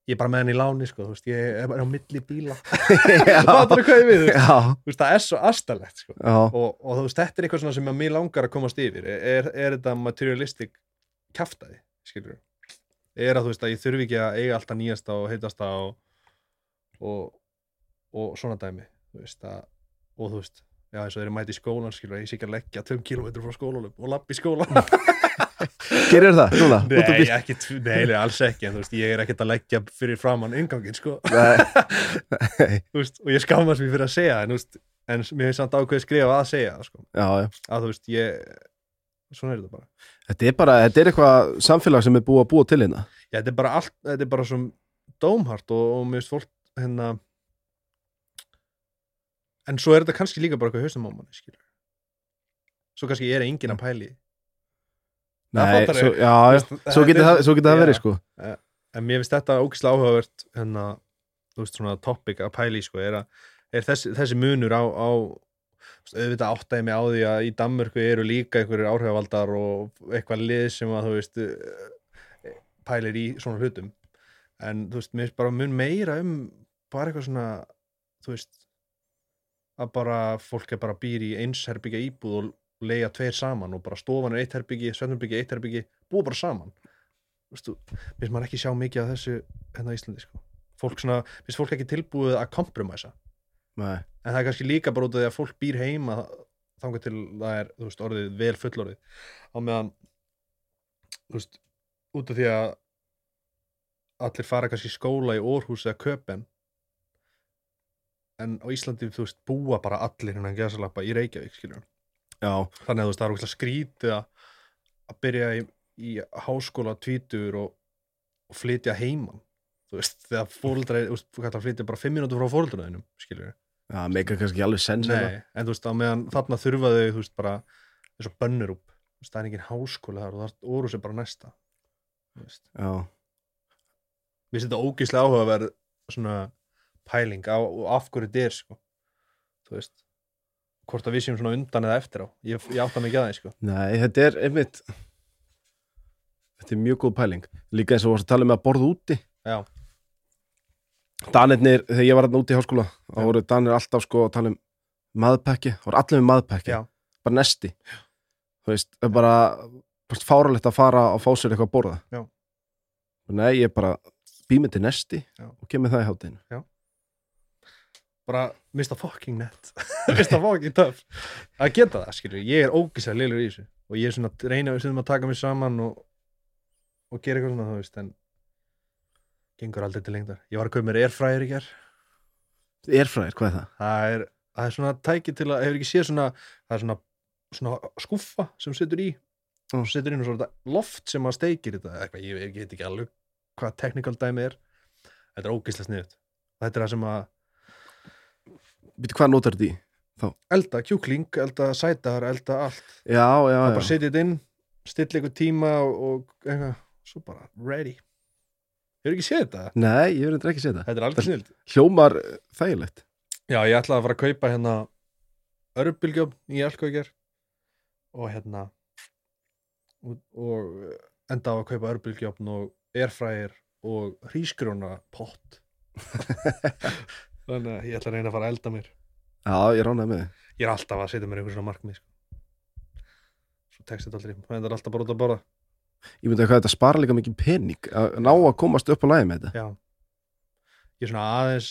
S2: ég er bara með hann í láni, sko, veist, ég er bara á milli bíla. Við, veist, það er svo astalegt, sko. Og, og veist, þetta er eitthvað sem mér langar að komast yfir. Er, er þetta materialistic kjaftaði, skilur er að að ég þurfi ekki að eiga alltaf nýjasta og heitasta og, og, og svona dæmi að, og þú veist já eins og þeir eru mæti í skólan skilur ég sé ekki að leggja 2 km frá skólanum og lappa í skólan
S1: gerir það, núna?
S2: Nei, ekki, nei, alls ekki en þú veist, ég er ekkert að leggja fyrir framann ingangin sko,
S1: Nei, nei,
S2: þú veist, og ég skammast mér fyrir að segja það, en þú veist, en mér finnst samt ákveð skrifa að segja það, sko,
S1: já, já.
S2: Að þú veist, ég svona er þetta bara.
S1: Þetta er bara, þetta er eitthvað samfélag sem er búið að búa til hérna.
S2: Já, þetta er bara allt, þetta er bara svona dómhart og, og mér finnst fólk hérna en svo er þetta kannski líka bara eitthvað manni, skilur svo kannski er enginn að pæli. Það
S1: Nei, svo, já,
S2: veist,
S1: svo getur það, svo getur það
S2: Já.
S1: verið sko.
S2: En mér finnst þetta ógislega áhugavert hérna, þú veist, svona topic að pæli, sko, er, að, er þessi, þessi munur á, á auðvitað áttaði mig á því að í Danmörku eru líka einhverjir áhrifavaldar og eitthvað lið sem að, þú veist eh, pælir í svona hlutum. En þú veist, mér finnst bara mun meira um bara eitthvað svona þú veist að bara fólk er bara býr í eins herbyggja íbúð og leiða tveir saman og bara stofan er eitt herbyggi, svefnherbyggi, eitt herbyggi búa bara saman. Mér finnst maður ekki sjá mikið af þessu hérna á Íslandi sko. fólk svona, mér finnst fólk ekki tilbúið að kompromæsa en það er kannski líka bara út af því að fólk býr heima þangar til það er þú veist, orðið vel fullorðið. Á meðan þú veist, út af því að allir fara kannski í skóla í Orhús eða Köpen en á Íslandi þú veist, búa bara allir hérna í Reykjavík skilur
S1: já,
S2: þannig að þú veist, það er ógeðslega skrítið að, að byrja í, í háskóla tvítur og, og flytja heiman. Þú veist, þegar fóreldra þú kallar að flytja bara fimm mínútur frá fóreldra skilur
S1: já, meika kannski ekki alveg sens hérna.
S2: Nei, en þú veist, á meðan þarna þurfa þau, þú veist, bara eins og bönnur upp, Þú veist, það er engin háskóla þar og það er Órus er bara næsta
S1: já,
S2: Mér finnst þetta ógislega áhugaverð svona pæling á, af hverju þetta er sko. þú veist hvort að við séum svona undan eða eftir á. Ég, ég átta mig ekki að það sko.
S1: nei, þetta er einmitt þetta er mjög góð pæling. Líka eins og þú varst að tala um að borða úti.
S2: Já,
S1: Danirnir, þegar ég var þarna úti í háskóla þá voru Danir alltaf sko að tala um maðpekki, þá voru allir með maðpekki
S2: Já.
S1: bara nesti. Þú veist, það er bara, bara fáralegt að fara og fá sér eitthvað að borða.
S2: Já.
S1: nei, ég bara býmið til nesti
S2: Já.
S1: og kemur það í hátinu
S2: bara mista fucking net. Mista fucking töff. Að geta það, skilur, ég er ógislega liður í þessu og ég er svona að reyna sem að taka mig saman og, og gera eitthvað svona, þú veist, en gengur aldrei til lengdar. Ég var að kaupa mér airfryer í ger
S1: Airfryer, hvað er það?
S2: það er, það er svona tæki til að, hefur ekki séð svona það er svona, svona skúffa sem setur í. Og setur inn og svona loft sem að steikir þetta eitthvað, ég, veit ekki alveg hvað technical dæmi er. Þetta er ógislega sniðut þetta er það sem að
S1: Býtu, hvað notar þetta í?
S2: elda kjúkling, elda sætar, elda allt.
S1: Já, já,
S2: það bara
S1: já.
S2: setja þetta inn, stilla ykkur tíma og, og eitthvað, svo bara ready. Hefur ekki séð þetta?
S1: Nei, ég verður ekki segja það.
S2: Þetta er alveg snild
S1: Hljómar eh, þægilegt.
S2: Já, ég ætlaði að fara að kaupa hérna örbylgjöf í Elkvækjar og hérna og, og enda á að kaupa örbylgjöfn og airfryer og hrísgrjóna pott þannig að ég ætla að reyna að fara að elda mér.
S1: Já, ég ránaði með þið
S2: ég er alltaf að setja mér einhver svona markmið sko. svo tekst þetta aldrei. Það er alltaf bara út að borða.
S1: Ég myndi að hvað þetta spara líka mikið pening að ná að komast upp á lagi með þetta.
S2: Já. Ég er svona aðeins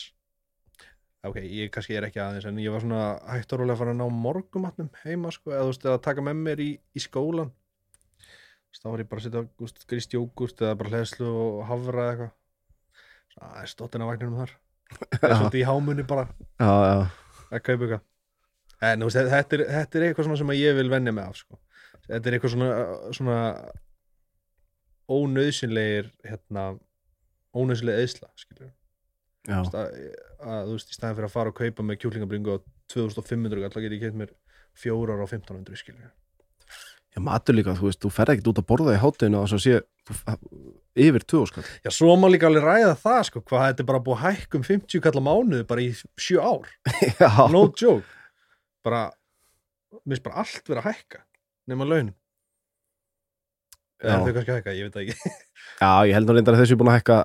S2: Ok, ég kannski er ekki aðeins en ég var svona hægt og rólega að fara að ná morgumatnum heima sko, eða þú veist, eða taka með mér í, í skólan Þú veist, þá var ég bara að setja þú veist, grist jógurt eða bara hleðslu og hafra eða eitthvað. Svona aðeins stóttin á vagninum þar Það er svolítið í hámunni bara. Að kaupa eitthvað. En þú veist, þetta er, þetta er eitthvað sem ég vil venja mig af sko. Þetta er eitthvað svona, svona ónauðsynlegir hérna, ónauðsynlega eðsla að, að þú veist, í staðin fyrir að fara og kaupa með kjúklingabringu á 2500 alltaf get ég keitt mér fjórar á 1500 skilur
S1: já matur líka, þú veist, þú ferð ekkert út að borða í hátinu og svo sé þú, yfir tvö skall
S2: Já, svo má líka alveg ræða það sko, hvað þetta er bara búið að hækkum 50 kallar mánuði bara í 7 ár.
S1: Já,
S2: no joke. Bara, mér finnst bara allt vera að hækka nema laun
S1: Já.
S2: eða þau kannski að hækka, ég veit það ekki.
S1: Já, ég held nú reyndar að þessu er búin að hækka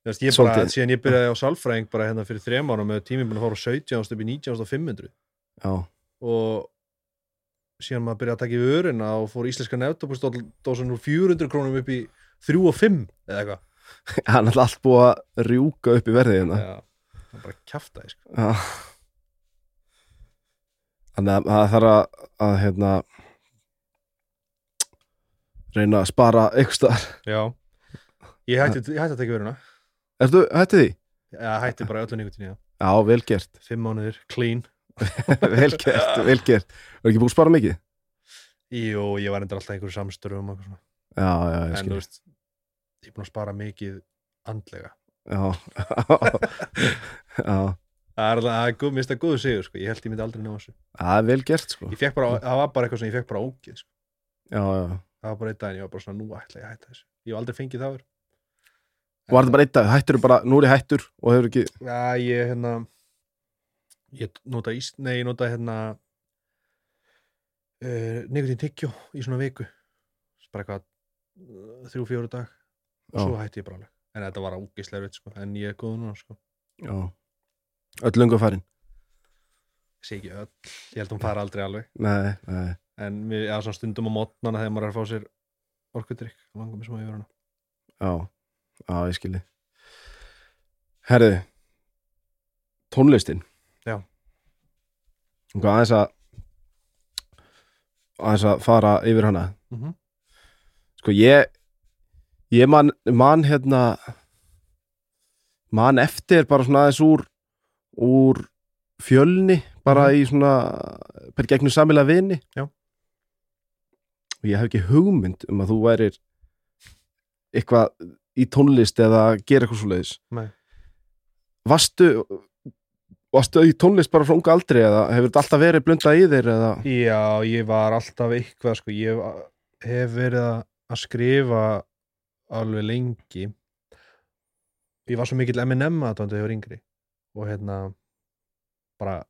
S2: Þú veist, ég bara,
S1: Svolítið.
S2: síðan ég byrjaði á sálfræðing bara hérna fyrir þrem ára með tíminn búin að fara á 17 upp í 19.500
S1: Já,
S2: og síðan maður byrjaði að taka í vörina og fór íslenska nefndópusdósan úr 400 krónum upp í 3 og 5 eða eitthvað.
S1: Hann er allt búið að rjúka upp í verðið hérna.
S2: Já, það er bara kjaftaði sko.
S1: Já. Þannig að það þarf að, að hérna reyna að spara eitthvað staðar.
S2: Já. Ég hætti, ég hætti að taka í vörina
S1: Ertu, hætti því?
S2: Já, hætti bara öllu nýgutin það
S1: Já, vel gert,
S2: 5 mánuðir, clean
S1: vel gert, vel gert Var ekki búið að spara mikið?
S2: Jú, ég var endur alltaf einhverju samstörum og eitthvað svona.
S1: Já, já, ég
S2: En þú veist, ég er búin að spara mikið andlega
S1: Já Já,
S2: Það er það það góðu sigur sko. Ég held ég myndi aldrei ná þessu
S1: það er vel gert sko
S2: Ég fekk bara, það var bara eitthvað sem ég fekk bara ógið sko.
S1: Já, já
S2: Það var bara einn daginn, ég var bara svona, nú ætla ég að hætta þessu Ég hef aldrei fengið það.
S1: Var þetta bara einn dag, hættur bara, nú er ég hættur og hefur ekki,
S2: Já, ég hérna Ég nota ís, nei, ég nota hérna uh, Nikotin tyggjó í svona viku. Bara eitthvað uh, þrjú, fjóru dag og
S1: Já.
S2: svo hætti ég bara alveg. En þetta var ógislega veit sko, en ég er góð núna sko.
S1: Já. Öll lungu farin?
S2: Sé ekki öll, ég held hún fara aldrei alveg.
S1: Nei, nei,
S2: en mér, já, svona stundum á mótnana þegar maður er að fá sér orkudrykk, langum sem að ég vera hana
S1: já, já, ég skilji Herði Tónlistin. Og aðeins að aðeins að fara yfir hana
S2: mm -hmm.
S1: Sko ég ég man, man hérna man eftir bara svona aðeins úr úr fjölni bara í svona per gegnum samilega vini
S2: Já.
S1: og ég hef ekki hugmynd um að þú værir eitthvað í tónlist eða gera eitthvað svo leiðis
S2: Nei.
S1: Vastu varstu í tónlist bara frá unga aldri eða hefur þetta alltaf verið blundað í þér eða?
S2: Já, ég var alltaf eitthvað sko, ég hef verið að að skrifa alveg lengi. Ég var svo mikill M&M aðdóndi þegar ég var yngri og hérna bara,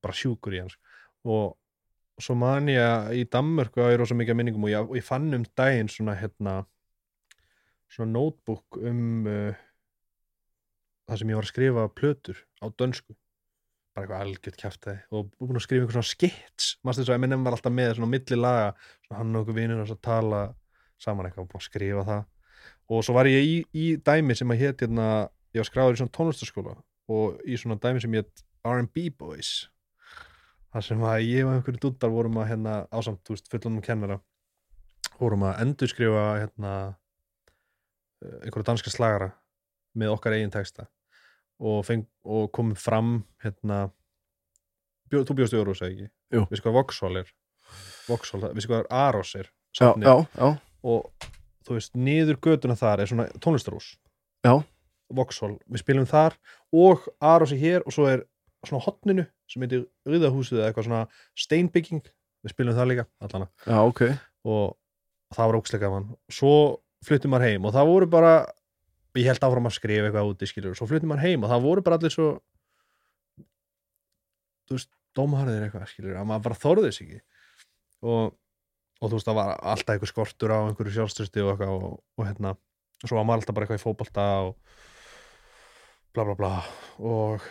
S2: bara sjúkur í hans og svo man ég að í Danmörku að ég er rosa mikið af minningum og ég, og ég fann um daginn svona hérna svona notebook um uh, það sem ég var að skrifa plötur á dönsku. Bara eitthvað algjört kæftæði og búin að skrifa einhver svona skits. Maður þess að M&M var alltaf með svona milli laga svona hann og okkur vinur að tala saman eitthvað og búin að skrifa það. Og svo var ég í, í dæmi sem að hétt hérna, ég var skráður í svona tónlistaskóla og í svona dæmi sem hétt R&B Boys. Þar sem að ég og einhverju dúttar vorum að hérna ásamt, þú veist, fullunum kennara vorum að endurskrifa hérna eh, einhverju danska slagara með okkar eigin texta og, feng, og komum fram hérna bjó, þú bjóst í Órós eða ekki?
S1: Jú.
S2: Við sko hvað Vauxhall er Vauxhall, við sko hvað Aros er
S1: já,
S2: safnið.
S1: já, já,
S2: og þú veist, niður götuna þar er svona tónlistarús
S1: Já.
S2: Vauxhall, við spilum þar og Aros er hér og svo er svona hotninu sem heitir Rauðahúsið eða eitthvað svona steinbygging við spilum það líka, allana
S1: já, ok
S2: og það var ókslega gaman svo fluttum maður heim og það voru bara ég held áfram að skrifa eitthvað úti skilur svo fluttum maður heim og það voru bara allir svo þú veist, dómharðir eitthvað skilur að maður bara þorði þess ekki. Og, og þú veist, það var alltaf eitthvað skortur á einhverju sjálfstyrsti og eitthvað og, og hérna, og svo var maður alltaf bara eitthvað í fótbolta og bla bla bla. Og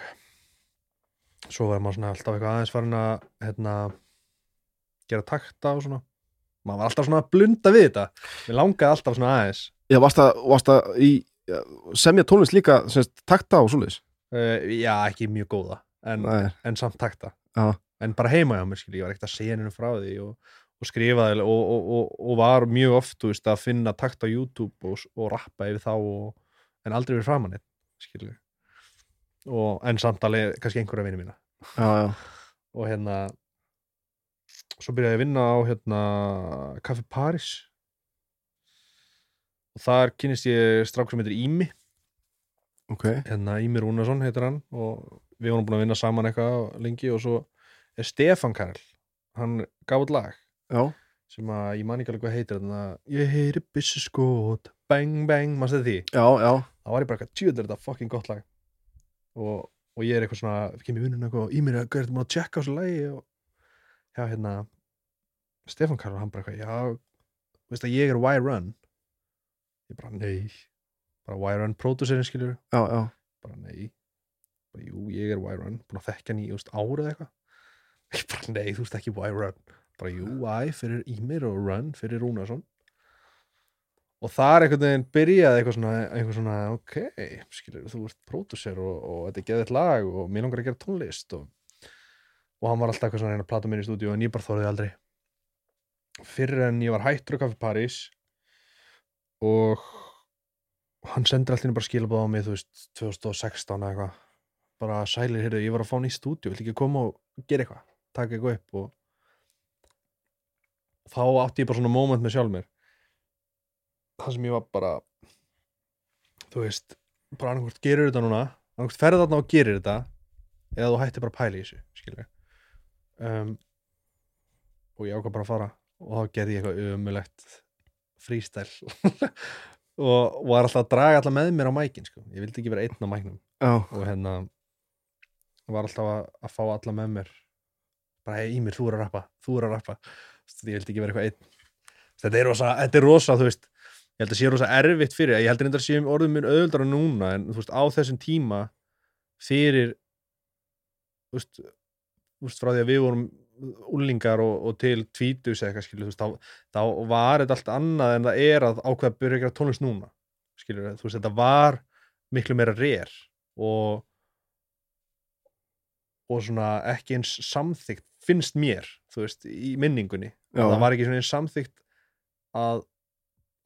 S2: svo var maður svona alltaf eitthvað aðeins farin að hérna gera takta og svona. Maður var alltaf svona að blunda við þetta. Við langaði alltaf svona aðeins.
S1: Já, varst að, varst að í, já, semja tónlist líka semst, takta og svoleiðis?
S2: Uh, já, ekki mjög góða en,
S1: Nei,
S2: en samt takta.
S1: Já.
S2: en bara heima hjá mér, skil, ég var ekkert að segja henni frá því og, og skrifaði og, og, og, og var mjög oft, veist, að finna takt á YouTube og, og rappa yfir þá en aldrei verið framann skilju og en samt alveg kannski einhverja vinni mína.
S1: Já, já,
S2: og hérna svo byrjaði ég að vinna á hérna Café Paris og þar kynist ég strák sem heitir Ími.
S1: Ok.
S2: Hérna Ími Rúnarsson heitir hann og við vorum búin að vinna saman eitthvað lengi og svo er Stefan Karl. Hann gaf út lag
S1: Já,
S2: sem að ég man ekki alveg hvað heitir þarna. Ég heyri byssu skot bang bang, maður stæði því?
S1: Já, já,
S2: þá var ég bara eitthvað, tjóður þetta fucking gott lag. Og, og ég er eitthvað svona kemur vinnun eitthvað og Ímir er eitthvað er að tjekka á þessu lagi? Og já hérna Stefán Karl hann bara eitthvað, já veist að ég er Y-Run ég bara nei. Bara Y-Run pródúserinn skilur
S1: já, já.
S2: bara nei. Bara, jú, ég er Y-Run, búin að þekkja hann í árið eitthvað. Ég bara nei, þú veist ekki Y-Run bara jú, Y fyrir Ímir og Run fyrir Rúnarsson. Og þar einhvern veginn byrjaði eitthvað svona, eitthvað svona ok, skilur, þú ert pródúser og, og þetta er geðið lag og mér langar að gera tónlist og, og hann var alltaf eitthvað svona að að plata mér í stúdíu en ég bara þorði aldrei. Fyrir en ég var hættur á Café Paris og hann sendir alltaf bara skilabóð á mig þú veist, 2016 eða eitthvað. Bara sælir, heyrðu, ég var að fá nýtt stúdíu vill ekki koma og gera eitthvað? Taka eitthvað upp og þá átti ég bara svona moment með sjálf mér. Það sem ég var bara þú veist, bara annarkvort gerir þetta núna annarkvort ferði þarna og gerir þetta eða þú hættir bara að pæla í þessu skilur um, og ég ákvað bara að fara og þá gerði ég eitthvað umulegt frístæl og var alltaf að draga alltaf með mér á mækin sko. ég vildi ekki vera einn á mæknum.
S1: Já.
S2: og hérna var alltaf að, að fá alla með mér. Bara hey, Ímir, þú er að rappa þú er að rappa, ég vildi ekki vera eitthvað einn. Þetta er rosa, þetta er rosa þú veist, ég held að sé rosa erfitt fyrir ég held að þetta sé orðum minn auðvöldara núna en þú veist, á þessum tíma fyrir þú veist frá því að við vorum úlingar og, og til tvítus eitthvað skilur, þú veist, þá, þá var þetta allt annað en það er að ákveða byrja að gera tónlist núna skilur, þú veist, þetta var miklu meira rér og og svona ekki eins samþygt finnst mér, þú veist, í minningunni. Það var ekki svona eins samþygt að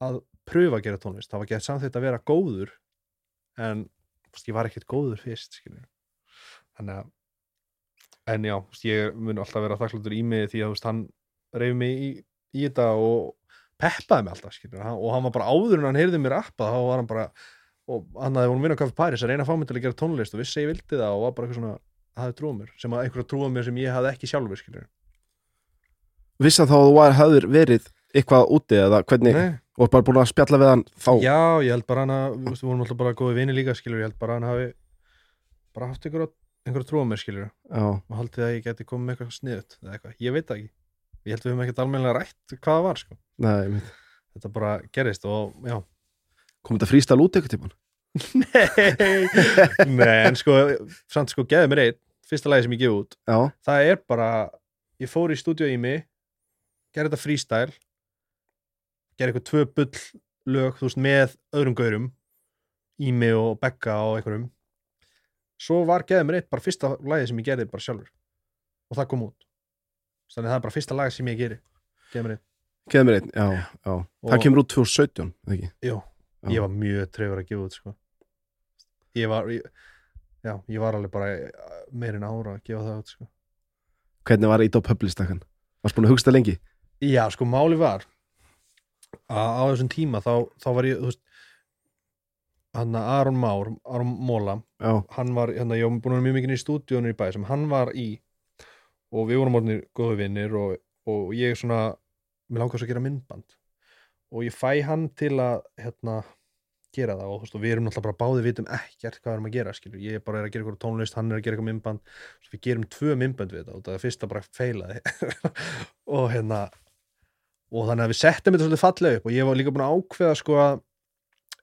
S2: að pröfa að gera tónlist, það var ekki samþygt að vera góður en þú veist, ég var ekkert góður fyrst skilur þannig að en já, ég mun alltaf vera þakkláttur í mig því að veist, hann reyfi mig í, í þetta og peppaði mig alltaf skilur, og hann var bara áður en hann heyrði mér appa þá var hann bara og hann hafði voru minna kaffi Paris að reyna að fá mig til að gera tónlist og vissi að ég vildi það og var bara eitthvað svona hafði trúið mér, sem að einhverja trúið mér sem ég hafði ekki sjálfur skilur
S1: Vissi hann þá að þú var, hafðir verið eitthvað úti eða hvernig,
S2: Nei,
S1: og bara búin að spjalla við hann þá?
S2: Já, ég held bara hann að við vorum alltaf bara góði vini líka skilur ég held bara hann hafi bara haft einhverja, einhverja trúið mér skilur
S1: Já,
S2: og haldið að ég geti komið með eitthvað sniðut eða eitthvað, ég veit það ekki. Ég held við höfum ekkert almennilega rætt hvað það var sko.
S1: nei,
S2: þetta bara gerist og já.
S1: Kom þetta frístæl út eitthvað tíman?
S2: Nei, Nei en sko samt sko geði mér einn, fyrsta lagi sem ég gef út.
S1: Já,
S2: það er bara, ég fór í stúdíu í mig gerði þetta freestyle gerði eitthvað tvö bull lög, veist, með öðrum gaurum í mig og Becca og einhverjum svo var geði mér eitt bara fyrsta lagi sem ég gerði bara sjálfur. Og það kom út. Þannig að það er bara fyrsta lagi sem ég geri. Geði mér eitt,
S1: geð mér einn, já, já. Það
S2: Og-
S1: kemur út 2017, eða ekki?
S2: jú,
S1: Já.
S2: ég var mjög trefur að gefa út sko. Ég var ég, já, ég var alveg bara meirinn ára að gefa það út sko.
S1: Hvernig var ít á publistakkan? Varst búin að hugsta lengi?
S2: Já, sko, máli var að á þessum tíma þá, þá var ég, þú veist hann að Aron Már, Aron Móla
S1: Já,
S2: hann var, hérna, ég var búin að vera mjög mikið í stúdíunum í bæ sem hann var í og við vorum orðinir góðu vinnir og, og ég svona, mér langar svo að gera myndband. Og ég fæ hann til að, hérna gera það og, þú veist, og við erum náttúrulega bara báði vitum ekkert hvað við erum að gera, skilur, ég bara er að gera eitthvað tónlist, hann er að gera eitthvað myndband. Svo við gerum tvö myndband við þetta og það fyrsta bara feilaði. Og hérna og þannig að við settum þetta svolítið fallega upp og ég var líka búin að ákveða sko að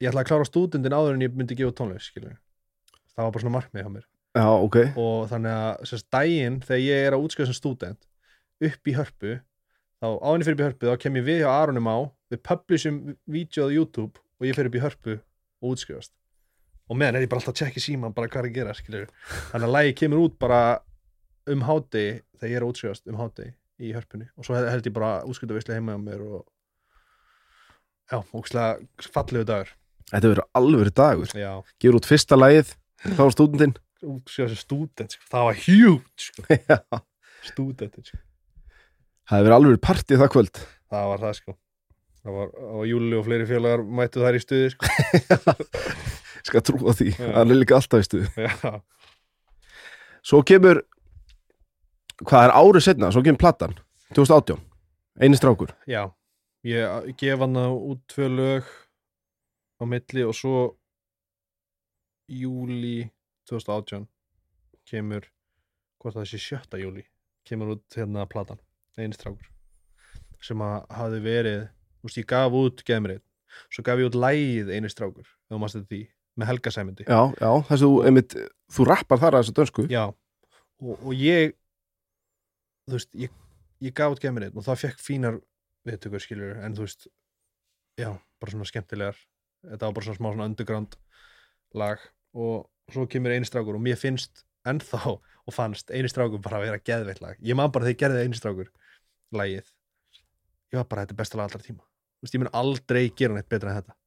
S2: ég ætla að klára stúdendin áður en ég myndi gefa tónlist, skilur það var bara svona markmið hjá mér.
S1: Já, ok.
S2: Og þannig að sérst, daginn þegar ég er að útskjöða sem stúdent upp í hörpu þá áinni fyrir upp í hörpu þá kem ég við hjá Aronum á við publishum vídeo á YouTube og ég fyrir upp í hörpu og útskjöðast og meðan er ég bara alltaf að tjekka í síman bara hvað er að gera skilur þannig að lagi kemur út bara um háti þegar ég er að útskjöðast um háti í hörpunni. Og svo held ég bara útskjöðavisli heima á mér og já, ógslag fallegu dagur
S1: Þetta verður alvöru dagur.
S2: Já,
S1: Gefur út fyrsta lagið, þá var stúdendinn
S2: útskjöða sem stúdent sko. það var huge sko. Sko.
S1: Það hefur verið alvöru partí það kvöld.
S2: Það var það sko. Það var, og Júli og fleiri félagar mættu þær í stuði sko.
S1: Skal trúa því,
S2: Já.
S1: það er líka alltaf í stuð
S2: já,
S1: Svo kemur Hvað er árið setna, svo kemur platan 2018, eini strákur.
S2: Já. Ég gef hann út tvö lög á milli og svo júli 2018 kemur hvort það sé sjötta júli kemur út hérna platan einu strákur sem að hafi verið þú veist ég gaf út gemrið svo gaf ég út lægið einu strákur ef þú mást þetta því, með Helga Sæmundi.
S1: Já, já, þess að þú, einmitt, þú rappar þar að þessu dönsku.
S2: Já, og, og ég þú veist, ég, ég gaf út gemrið og það fekk fínar viðtökur skilur, en þú veist já, bara svona skemmtilegar þetta var bara svona smá svona underground lag og svo kemur eini strákur og mér finnst ennþá og fannst eini strákur bara að vera geðveitt lag. Ég man bara þegar ég gerði eini strákur lagið, ég var bara þetta er besta lag allra tíma, þú veist, ég mun aldrei gera neitt betra en þetta.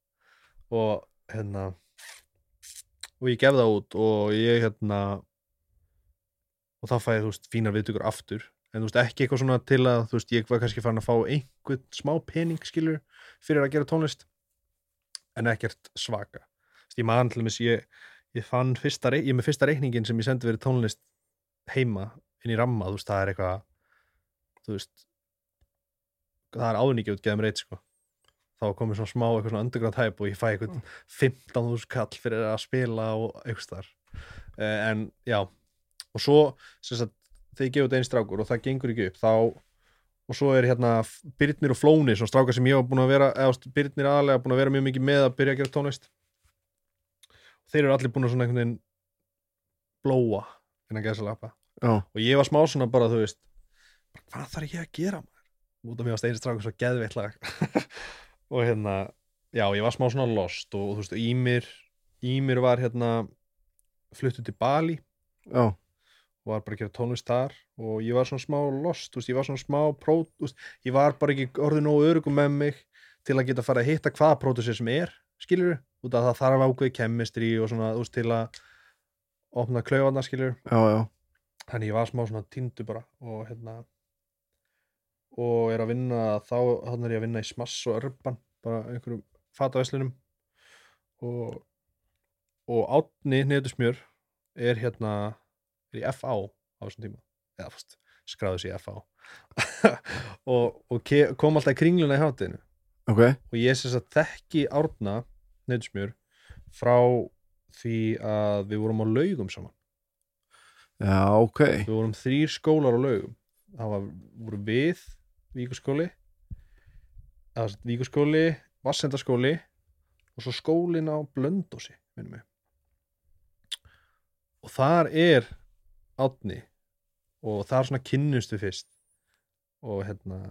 S2: Og hérna og ég gef það út og ég hérna og þá fæ ég, þú veist, fínar viðtökur aftur. En þú veist, ekki eitthvað svona til að þú veist, ég var kannski farin að fá einhvern smá pening skilur fyrir að gera tónlist en ekkert svaka. Veist, ég til dæmis, ég, ég fann fyrsta, ég með fyrsta reikningin sem ég sendi verið tónlist heima inn í ramma, þú veist, það er eitthvað þú veist það er áðuníkja út geðum reyt sko. Þá komið svona smá eitthvað svona underground hype og ég fæ eitthvað 15.000 kall fyrir að spila og eitthvað þar en já, og svo sagt, þegar ég gefið þetta einn strákur og það gengur ekki upp þá og svo er hérna Byrnir og Flóni svona strákar sem ég var búin að vera eða Byrnir aðalega búin að vera mjög mikið með að byrja að gera tónlist. Þeir eru allir búin að svona einhvern veginn blóa innan gæðsalapa
S1: Já,
S2: og ég var smá svona bara þú veist hvað þarf ég að gera maður? Út af mér var steini strákur svo geðveitt lag. Og hérna já ég var smá svona lost og, þú veist Ímir Ímir var hérna fluttu til Bali.
S1: Já,
S2: og var bara að gera tónlist þar og ég var svona smá lost, veist, ég var svona smá pró, þú veist, ég var bara ekki orðið nógu örugum með mig til að geta fara að hitta hvaða pródusir sem er, skilur út af það þarf ákveði kemistri og svona, veist, til að opna
S1: já, já.
S2: Þannig ég var smá svona týndu bara og hérna og er að vinna þá, er ég að vinna í Smass og Urban bara einhverjum fataveslunum og og Átni Netusmjör er hérna er í FA á þessum tíma. Eða fast, skráði sig í FA og, og kom alltaf í kringluna í hátinu.
S1: Ok,
S2: og ég sem sagt þekki Árna Netusmjör frá því að við vorum á laugum saman.
S1: Já, ok.
S2: Við vorum þrýr skólar á laugum. Það var, voru við Víkurskóli Víkurskóli, Vassendaskóli og svo skólin á Blöndósi minnum mig og þar er átni og þar svona kynnustu fyrst. Og hérna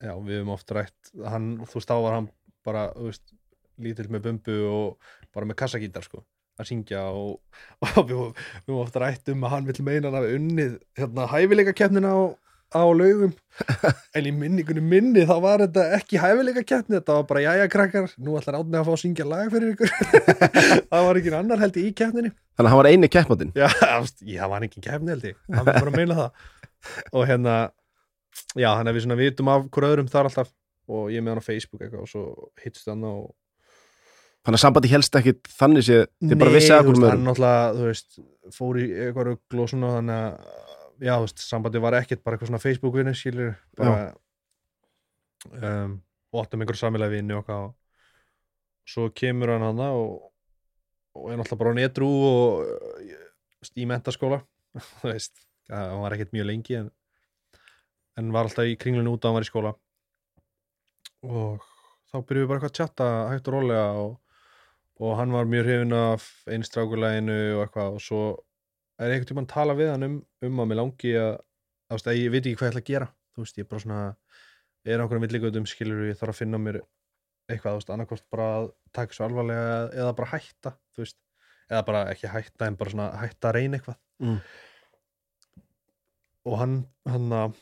S2: já, við höfum oft rætt hann, þú var hann bara veist, lítill með bumbu og bara með kassagítar sko að syngja og, og við, við höfum oft rætt um að hann vill meina að unnið hérna hæfileika keppnina á, á laugum. En í minningunum minni þá var þetta ekki hæfileika keppni þetta var bara jæja krakkar, nú ætlar átni að fá að syngja lag fyrir ykkur. Það var ekki annar held í keppninni.
S1: Þannig að hann var eini keppmatinn
S2: Já, hann var ekki keppni held ég. Hann var bara að meina það. Og hérna, já, hann er við svona vitum af hver öðrum þar alltaf. Og ég með hann á Facebook eitthvað og svo hittst hann og
S1: þannig að sambandi helst ekki þannig sé þið bara vissi
S2: þú
S1: að hvernig
S2: hann náttúrulega, þú veist já, þú veist, sambandi var ekkert bara eitthvað svona Facebook-vinni, skilur bara um, og áttum einhver samilega vinni eitthvað og svo kemur hann hana og, og er náttúrulega bara á netru og uh, veist, í mentaskóla þú veist, hann var ekkert mjög lengi en, en var alltaf í kringlunni út að hann var í skóla. Og þá byrjuðum við bara eitthvað að chatta hægt og rólega og, og hann var mjög hrifin af einstrákulæginu og eitthvað og svo er einhvern tímann að tala við hann um, um að mér langi að, að, að ég veit ekki hvað ég ætla að gera. Þú veist, ég er bara svona er á einhverjum villigötum skilur ég þarf að finna mér eitthvað, annarkvort bara að taka svo alvarlega eða bara hætta þú veist, eða bara ekki hætta en bara svona hætta að reyna eitthvað.
S1: Mm.
S2: og hann hann að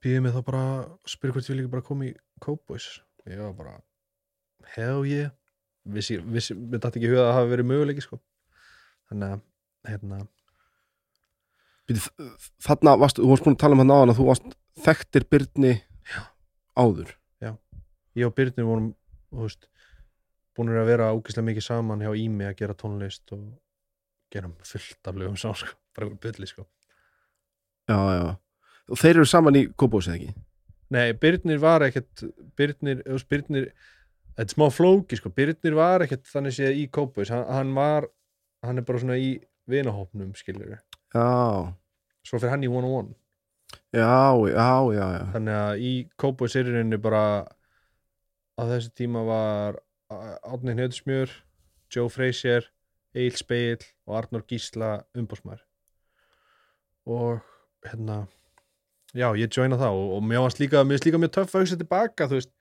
S2: býði mig þá bara spyrir hvort ég vil ekki bara koma í Cowboys. Ég var bara hell yeah. Vissi, vissi, við dætti ekki huga að það hafi verið möguleiki sko. Þannig að hérna,
S1: þarna varst, þú varst búin að tala um hann áðan að þú varst þekktir Byrni
S2: Já.
S1: áður.
S2: Ég og Byrnir vorum veist, búin að vera ógislega mikið saman hjá Ími að gera tónlist og gera fullt af lögum sá sko, bara bylli sko.
S1: Já, já, og þeir eru saman í Kópós eða ekki?
S2: Nei, Byrnir var ekkert Byrnir, Byrnir þetta er smá flóki, sko, Byrnir var ekkert þannig séð í Cowboys, hann, hann var hann er bara svona í vinahópnum skilur,
S1: já,
S2: svo fyrir hann í one-on-one.
S1: Já, já, já, já.
S2: þannig að í Cowboys í rauninni bara á þessu tíma var Átni Hnöðsmjör Joe Frazier, Eil Speil og Arnur Gísla umbásmar og hérna já, ég joina það og, og mér varst líka, mér varst líka mjög töff að hugsa tilbaka, þú veist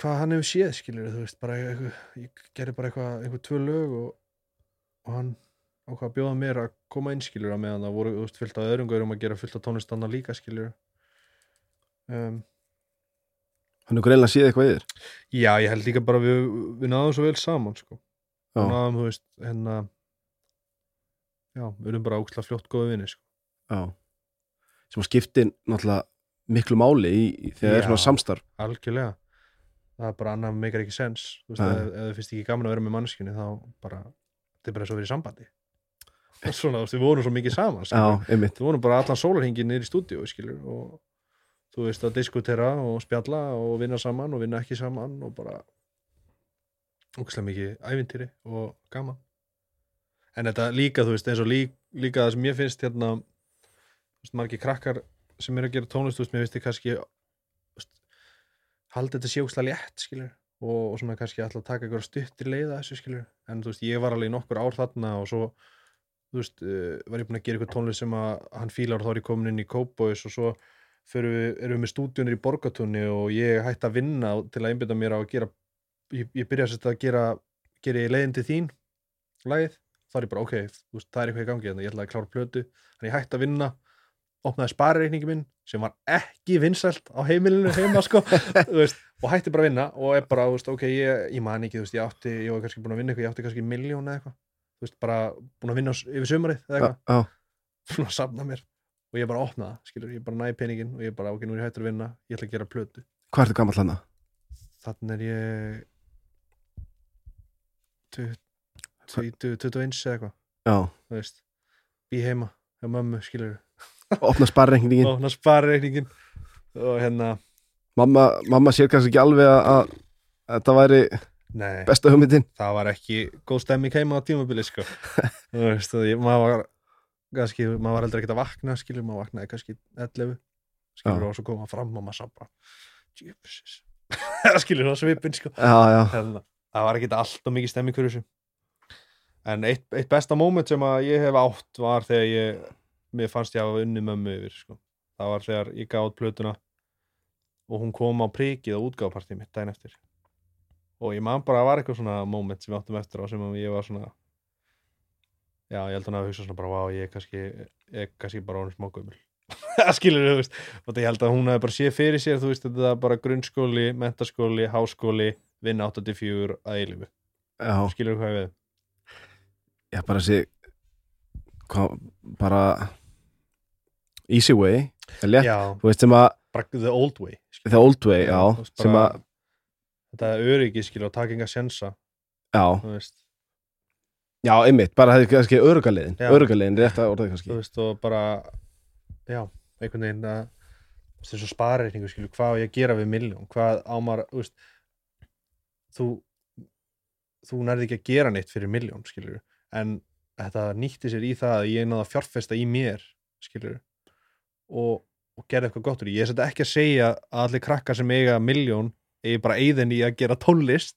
S2: hvað hann hefur séð skilur, þú veist, bara eitthvað, ég gerði bara eitthvað, eitthvað tvö lög og, og hann ákvað að bjóða mér að koma inn skilur að meðan það voru, veist, fyllt af öðrum gaurum að gera fyllt af tónlistanna líka skilur um,
S1: hann er greinlega séð eitthvað yfir.
S2: Já, ég held líka bara við, við náðum svo vel saman sko. Við náðum, þú veist, hérna já, við erum bara ógslag fljótt góði vinni sko.
S1: já. sem að skipti náttúrulega miklu máli í, í þegar það er svona samstarf.
S2: algjörlega. Það er bara annað meikar ekki sens. Ef, þið finnst ekki gaman að vera með manneskjunni þá bara, þetta er bara svo verið sambandi. Svona, við vorum svo mikið saman
S1: já,
S2: við vorum bara allan sólarhingin niður í stúdíu skilur, og þú veist að diskutera og spjalla og vinna saman og vinna ekki saman og bara ógæslega mikið ævintýri og gaman. En þetta líka, þú veist, eins og líka, líka það sem ég finnst hérna margir krakkar sem eru að gera tónlist, þú veist, mér finnst þið kannski haldið þetta sé ógæslega létt skilur og, og svona kannski alltaf taka eitthvað stuttir leiða þessu skilur en þú veist, ég var alveg nokkur ár þarna og svo þú veist, uh, var ég búin að gera eitthvað tónlist sem að hann fílar þá er ég komin inn í Cowboys og svo við, erum við með stúdíunir í Borgatunni og ég hætti að vinna til að einbytta mér á að gera ég, ég byrja sérst að gera gera ég leiðin til þín lagið, þá er ég bara ok, veist, það er eitthvað í gangi þannig ég ætlaði að klára plötu, þannig ég hætti að vinna opnaði sparireikningi minn sem var ekki vinsælt á heimilinu heima sko, veist, og hætti bara að vinna og er bara, veist, ok, ég, ég man ekki veist, ég átti, ég var kannski búin að vinna eitthvað, ég átti kannski miljón eða eitthvað, bara búin að vinna yfir sumarið eða eitthvað.
S1: Já,
S2: svona að safna mér. Og ég bara opna það, skilur, ég bara næði peningin og ég bara, ok, nú er ég hættur að vinna, ég ætla að gera plötu.
S1: Hvað ertu gamall hana?
S2: þannig er ég 20, 21 eða eitthvað
S1: já,
S2: þú veist, bý heima hjá mömmu, skilur
S1: opna sparreikningin
S2: og hann sparir reikningin og hérna,
S1: mamma, mamma sér kannski ekki alveg að, þetta væri
S2: nei.
S1: besta hugmyndin.
S2: Það var ekki góð stemming heima á tímabili sko. þú veist, og ég, maður var kannski, maður var heldur ekki að vakna skilur, maður vaknaði kannski 11 skilur, og svo koma fram og maður sá bara Jesus skilur, það svipin sko.
S1: já, já,
S2: Hérna, það var ekki alltaf mikið stemming fyrir þessu. En eitt, eitt besta moment sem að ég hef átt var þegar ég mér fannst ég að hafa unni mömmu yfir sko. það var þegar ég gátt plötuna og hún kom á prikið á útgáfapartíð mitt daginn eftir. Og ég man bara að það var eitthvað svona moment sem við áttum eftir á sem ég var svona já, ég held að hann að hugsa svona bara, vá, ég er kannski ég er kannski bara honum smá gömul. Það skilur þú veist. Og ég held að hún hefði bara séð fyrir sér þú veist, þetta er bara grunnskóli, mentaskóli háskóli, vinna 84 að eilifu,
S1: já,
S2: skilur hvað ég við
S1: já bara sé hvað, bara easy way létt,
S2: já,
S1: þú veist sem að
S2: the old way
S1: the old way, já,
S2: þú veist,
S1: sem að
S2: þetta er öryggi skilur og taka enga sjensa
S1: já,
S2: þú
S1: já, einmitt, bara það er kannski örugaliðin
S2: Já.
S1: örugaliðin, rétt að
S2: þú
S1: kannski.
S2: Veist og bara já, einhvern veginn að þessu sparreikningu skilur, hvað á ég að gera við milljón, hvað á maður þú veist, þú þú nærði ekki að gera neitt fyrir milljón skilur, en þetta nýtti sér í það að ég náði að fjárfesta í mér skilur og, og gerði eitthvað gott úr því. ég þetta ekki að segja að allir krakkar sem eiga miljón eigi bara eigðin í að gera tónlist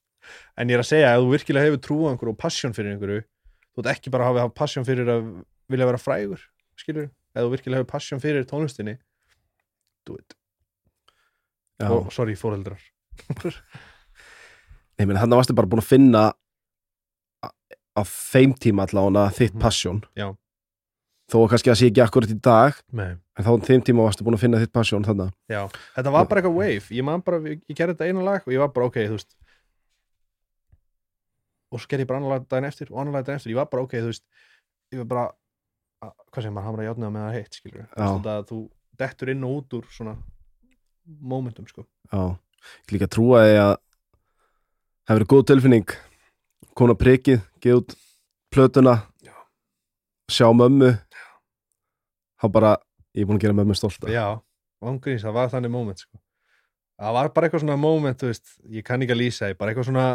S2: en ég er að segja að þú virkilega hefur trú á einhverju og passion fyrir einhverju þú ert ekki bara að hafa passion fyrir að vilja vera frægur, skilur ef þú virkilega hefur passion fyrir tónlistinni do it, og sorry fóreldrar
S1: ég meina þannig varstu bara búin að finna á- þeim tíma allavega þitt
S2: Mhm.
S1: passion
S2: Já.
S1: Þó að kannski að sé ekki akkurat í dag
S2: Nei.
S1: en þá á þeim tíma varstu búin að finna þitt passion þannig
S2: Já, þetta var bara eitthvað wave. Ég man bara, ég, ég gerði þetta einu lag og ég var bara ok, þú veist. Og svo gerði ég bara annar lag daginn eftir og annar lag daginn eftir, ég var bara ok, þú veist ég var bara, að, hvað sem maður hamra játnaða með það heitt, skilur þetta að þú dettur inn og út úr svona momentum, sko.
S1: Já, ég líka trúa að það hefur verið góð tilfinning. Kona prikið, geð út plötuna.
S2: Já.
S1: sjá mömmu þá bara, ég er búin að gera mömmu stolta
S2: Já, vangrís, það var þannig moment, sko. Það var bara eitthvað svona veist ég kann ekki að lýsa, því, bara eitthvað svona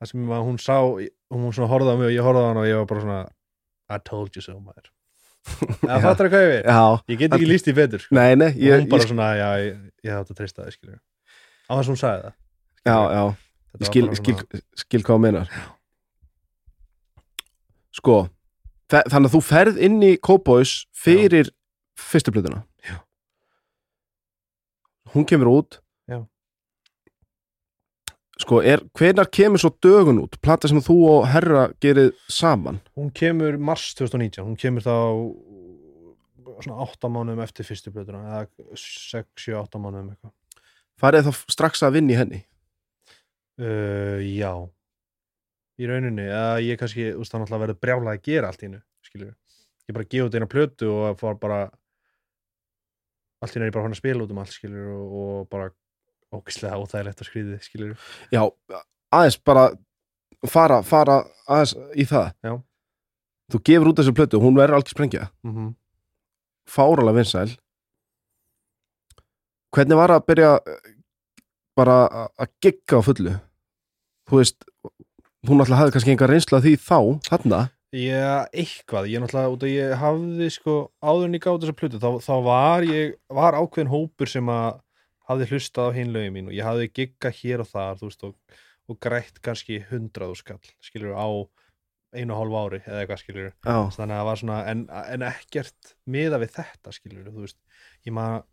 S2: það sem að hún sá, hún svona horfði á mig og ég horfði á hann og ég var bara svona I told you so, maður. Það
S1: Já.
S2: fattar hvað ég við
S1: já,
S2: Ég get ekki líst í betur sko.
S1: nei, nei ég,
S2: hún bara
S1: ég,
S2: svona, já, ég, ég hafði að treysta það skilur á þess að hún sagði það
S1: já, já,
S2: Þetta
S1: ég skil, skil,
S2: svona-
S1: skil hvað það meinar. Sko þannig að þú ferð inn í Cowboys fyrir fyrstu plötuna?
S2: Já.
S1: hún kemur út.
S2: Já.
S1: sko, er, hvenar kemur svo dögun út, plata sem þú og Herra gerið saman?
S2: Hún kemur mars 2019 hún kemur þá svona 8 mánuðum eftir fyrstu blöðuna eða 6-7-8 mánuðum eitthvað.
S1: Farið þá strax að vinna í henni?
S2: Uh, já í rauninni, eða ég kannski þú veist, það náttúrulega verður brjálað að gera allt í hennu skilur, ég bara gefa út eina plötu og fór bara allt í hennu er ég bara hann að spila út um allt skilur og, og bara ógislega óþægilegt að skrýði skilur
S1: já, aðeins bara fara, fara aðeins í það.
S2: Já.
S1: þú gefur út þessu plötu, hún verður algjör sprengja.
S2: Mm -hmm.
S1: fáralega vinsæl. Hvernig var að byrja eh, bara að- að gigga á fullu? Þú veist hún alltaf hafði kannski enga reynsla af því þá þarna,
S2: Já, eitthvað, ég náttúrulega út að ég hafði sko áður en ég gáði þessa plötu þá, þá var ég, var ákveðin hópur sem að hafði hlustað á hinn lögin mín og ég hafði gigga hér og þar veist og, og grætt kannski hundraðu skall skilur á einu og hálf ári eða eitthvað skilur
S1: já,
S2: þannig að það var svona, en, en ekkert miða við þetta skilur þú veist, ég maður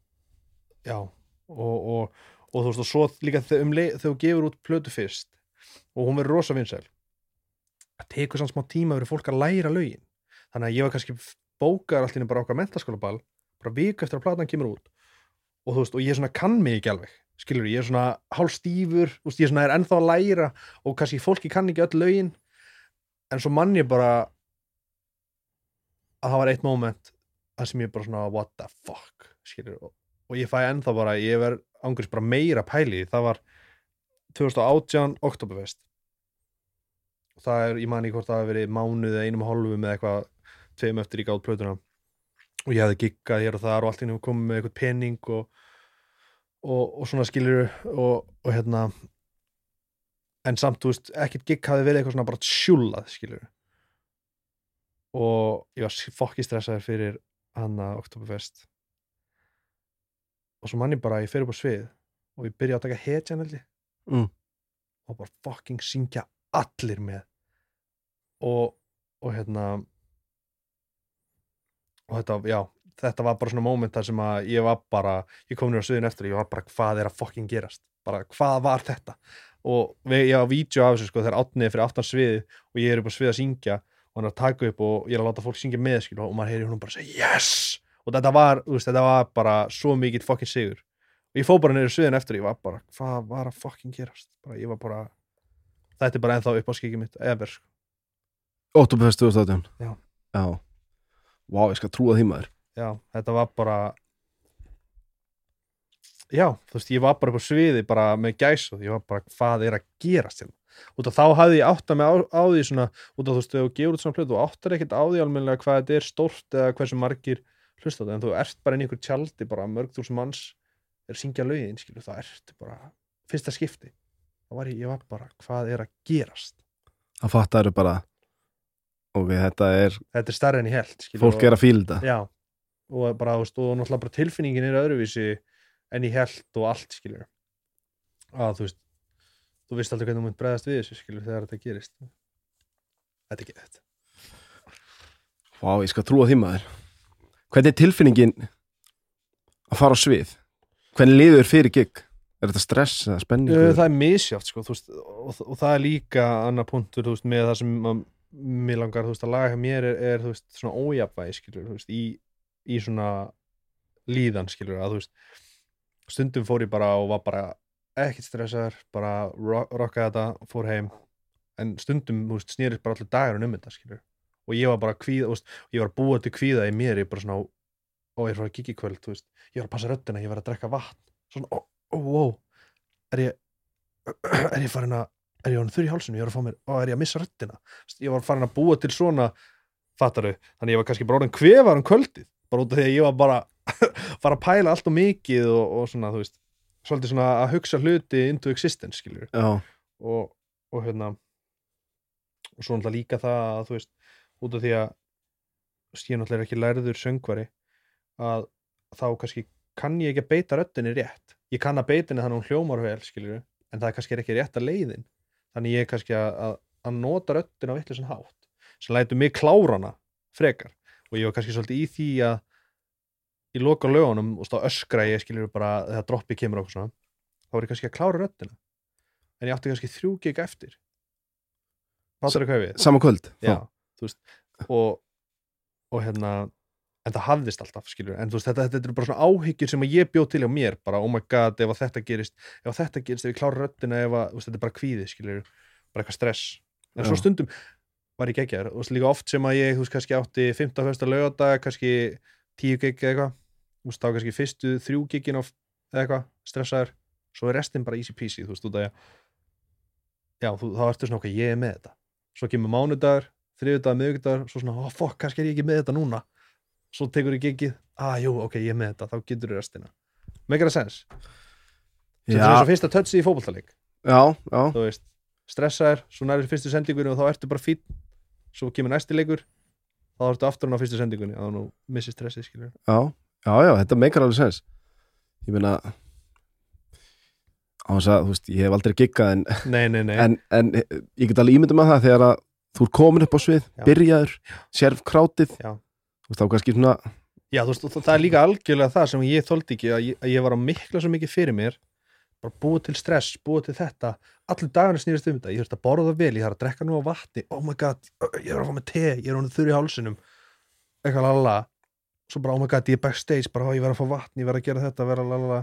S2: já, og, og, og þú veist og svo líka þegar, um gefur út plötu fyrst og hún verður rosa vinsæl. Það tekur samt smá tíma fyrir fólk að læra lögin. Þannig að ég var kannski bókar einu bara okkar mentaskóla ball bara viku eftir að platan kemur út. Og þú veist, og ég svona kann mig ekki alveg skilur, ég er svona hálf stífur veist, ég svona er ennþá að læra og kannski fólki kann ekki öll lögin. En svo mann ég bara að það var eitt moment að sem ég bara svona what the fuck skilur, og, og ég fæ ennþá bara ég verð ángurist bara meira pæli það var 2018 Oktoberfest. Það er, ég man ekki hvort það hafi verið mánuð eða einum og hálfum eða eitthvað tveim eftir í gátt plötuna. Og ég hefði giggað hér og þar og allt innum komið með eitthvað pening og, og, og svona skilur og, og hérna en samt, þú veist, ekkert gigg hafi verið eitthvað svona bara sjúlað, skilur og ég var fokki stressaður fyrir hana Oktoberfest. Og svo mann ég bara, ég fer upp á svið og ég byrja að taka hetjan held ég
S1: Mm.
S2: og bara fucking syngja allir með. Og, og hérna og þetta, já þetta var bara svona moment þar sem að ég var bara ég kom nýra á sviðin eftir og ég var bara hvað er að fucking gerast, bara hvað var þetta? Og ég var vídeo af þessu sko þegar átnið fyrir aftan sviði og ég er upp á svið að syngja og hann er að taka upp og ég er að láta fólk syngja með skil, og maður heyri hún bara segja yes! Og þetta var, veist, þetta var bara svo mikið fucking sigur ég fóð bara neyru sviðin eftir og ég var bara, hvað var að fucking gerast? Bara, ég var bara þetta er bara ennþá upp á skikið mitt ever, sko.
S1: Óttúbefest 2018
S2: Já.
S1: Já. Vá, ég skal trúa því maður.
S2: Já, þetta var bara já, þú veist, ég var bara upp á sviði bara með gæs og ég var bara, hvað er að gerast hérna? Út af þá hafði ég átt að mig á, á því svona, út af þú veist, þegar þú gefur út svona plötu þú áttar ekkert á því almennilega hvað þetta er stórt eða hversu margir hlusta þetta en þú ert bara inn í ykkur tjaldi, bara mörg þúsund manns er að syngja lögin, skilur, það ert bara fyrsta skipti. Þá var ég, ég var bara, hvað er að gerast?
S1: Það fattar eru bara Ok, þetta er,
S2: þetta er stærri en ég held skilur,
S1: fólk er að fíla þetta.
S2: Og bara, þú veist, og náttúrulega bara tilfinningin er öðruvísi en ég held og allt, skilur. Að þú veist þú veist aldrei hvernig þú mynd bregðast við þessu, skilur, þegar þetta gerist. Þetta er ekki þetta
S1: Vá, ég skal trúa því maður. Hvernig er tilfinningin að fara á svið? Hvernig liður fyrir gig? Er þetta stress eða spenning?
S2: Það er misjátt, sko, veist og, og það er líka annar punktur, veist, með það sem mér langar, þú veist, að laga mér er, er svona ójafvægi, skilur í, í svona líðan, skilur, að stundum fór ég bara og var bara ekkert stressaður, bara ro rockaði þetta, fór heim en stundum, snýrist bara allir dagar um þetta, skilur, og ég var bara kvíða, ég var búið til kvíða í mér, ég bara svona, ó, ég er frá að gigi kvöld, þú veist, ég var að passa röddina, ég var að drekka vatn, svona, ó, ó, wow er ég er ég farin að, er ég hann þurr í hálsinu ég var að fá mér, ó, er ég að missa röddina? Ég var farin að búa til svona fattaru, þannig ég var kannski bara orðin kvefar um kvöldið, bara út af því að ég var bara fara að pæla allt og mikið og, og svona, þú veist, svolítið svona að hugsa hluti into existence, skiljur og, og hérna og svo náttúrulega líka það að þú veist, út af því að ég er náttúrulega ekki lærður söngvari að þá kannski kann ég ekki að beita röddinni rétt. Ég kann að beita henni þannig að hún hljómar vel skilur, en það kannski er ekki rétt að leiðin. Þannig ég er kannski að, að, að nota röddina á vittlisann hátt. Sem lætur mig klárana frekar. Og ég var kannski svolítið í því að í loka lögunum og stá öskra ég skilur bara þegar droppi kemur okkur svona þá var ég kannski að klára röddina. En ég átti kannski þrjú gig eftir. Fattar hvað ég við?
S1: sama kvöld.
S2: Og, og hérna það hafðist alltaf, skilur, en þú veist þetta, þetta er bara svona áhyggjur sem að ég bjóð til á mér bara, oh my god, ef þetta gerist ef þetta gerist, ef ég klára röddina ef að, þú veist, þetta er bara kvíði, skilur bara eitthvað stress, en svo
S1: Já.
S2: stundum var ég þú veist, líka oft sem að ég þú veist, kannski átti 15. fyrsta laugardag kannski 10 gig eða eitthvað. Þú veist, þá kannski fyrstu þrjú gigin eða eitthvað, stressaður, svo er restin bara easy peasy, þú veist, að ég já, þú, þá ertu svona okkar, ég er með þetta. Svo kemur mánudagur, þriðudagur, miðvikudagur svo svona, oh fuck, kannski er ég ekki með þetta núna svo tekur ég gigið, ah, jú, ok, ég er með þetta þá getur þú restina. Make a sense, þetta er eins og fyrsta touchi í fótballtaleik
S1: já, já,
S2: þú veist, stressaður, svo nærir fyrstu sendingunni og þá ertu bara fín svo kemur næsti leikur þá ertu aftur hann á fyrstu sendingunni að nú missi stressið, skilur
S1: já, já, já, þetta meikar alveg sens Ég meina á þess að, þú veist, ég hef aldrei giggað en,
S2: nei, nei, nei,
S1: en, en ég get alveg ímyndum að það þegar að þú er komin upp á svið,
S2: Já.
S1: byrjaður sérf krátið,
S2: Já.
S1: Þá kannski svona
S2: Já, þú veist, það er líka algjörlega það sem ég þóldi ekki að ég, að ég var að mikla svo mikið fyrir mér bara búið til stress, búið til þetta. Allir dagarnir snýrist um þetta, ég þurfti að borða vel ég þarf að drekka nú á vatni, oh my god ég er að fá með te, ég er honum þurr í hálsinum. Eitthvað lala svo bara oh my god, ég er backstage, bara "Ó, ég verð að fá vatni ég verð að gera þetta, verð að lala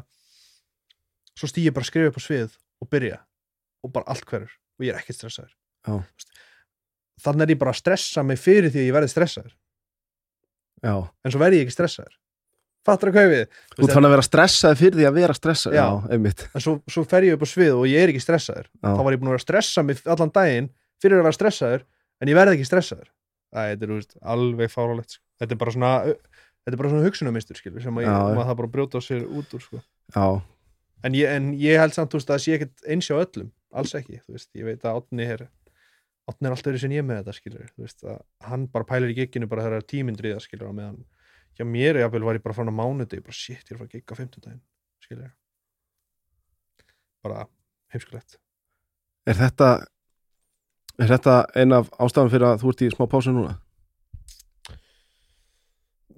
S2: svo stýð ég bara að skrifa upp á svið og byrja, og bara allt hverjur og ég er ekkert stressaður. Veist, þannig er ég bara að stressa mig fyrir því að ég verði stressaður
S1: já,
S2: en svo verði ég ekki stressaður. Fattar hvað ég við?
S1: Þú ert fann að vera stressaði fyrir því að vera stressaði,
S2: Já.
S1: einmitt.
S2: En svo, svo fer ég upp á svið og ég er ekki stressaður. Þá var ég búin að vera að stressa mig allan daginn fyrir að vera stressaður en ég verð ekki stressaður. Þetta er þú veist, alveg fárálegt sko. þetta er bara svona er svona hugsunarmistur skilur, sem að ég,
S1: Já,
S2: maður það bara að brjóta á sér út úr sko. en, ég, en ég held samt þú veist, að það sé ekkert eins hjá öllum. Alls ekki, þú veist, ég veit að Átni er alltaf öðru sem ég með þetta skilur, veist, hann bara pælir í gigginu bara þegar það er tímyndriða skilur á meðan hjá mér jafnvel var ég bara fann á mánuði bara shit, ég er að fara að gigga á fimmtudaginn skilur bara heimskulegt.
S1: Er þetta er þetta ein af ástæðan fyrir að þú ert í smá pásu núna?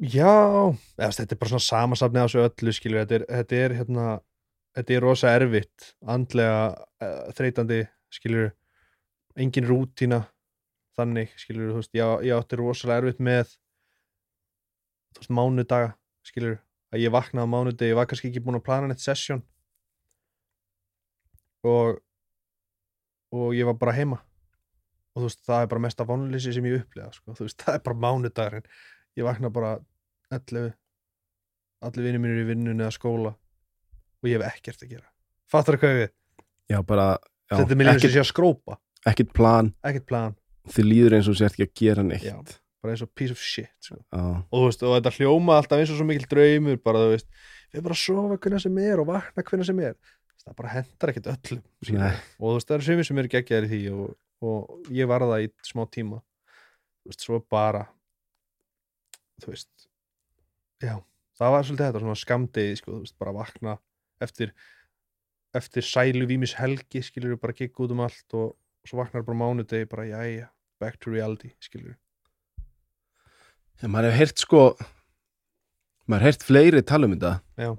S2: Já, eða, þetta er bara svona samasafni á þessu öllu skilur, þetta er, þetta er hérna þetta er rosa erfitt andlega uh, þreytandi skilur engin rútína þannig skilur, þú veist, ég, ég átti rosalega erfitt með þú veist, mánudaga skilur, að ég vaknaði á mánudegi, ég var kannski ekki búin að plana neitt session og og ég var bara heima og þú veist, það er bara mesta vonleysi sem ég upplega sko. þú veist, það er bara mánudagurinn ég vakna bara 11 allir vinir mínir í vinnunni eða skóla og ég hef ekkert að gera fattar það hvað við?
S1: Já, bara já,
S2: þetta er mér og
S1: ekkit,
S2: sé að skrópa
S1: ekkit plan.
S2: Ekkert plan,
S1: þið líður eins og þú sért ekki að gera neitt.
S2: Já. bara eins og piece of shit sko. Og þú veist, og þetta hljóma alltaf eins og svo mikil draumur bara þú veist, við bara sofa hvernig sem er og vakna hvernig sem er. Það bara hendar ekkert öllum og þú veist, það eru sumir sem eru geggjaðir í því og, og ég var það í smá tíma. Þú veist, svo bara þú veist já, það var svolítið þetta svona skamdegi, sko, þú veist, bara vakna eftir eftir sælu vímis helgi, skilur bara gigg út um allt og, og svo vaknar bara mánudegi bara, jæja, back to reality skilur,
S1: En maður hefur heyrt sko maður hefur heyrt fleiri tala um þetta.
S2: Já.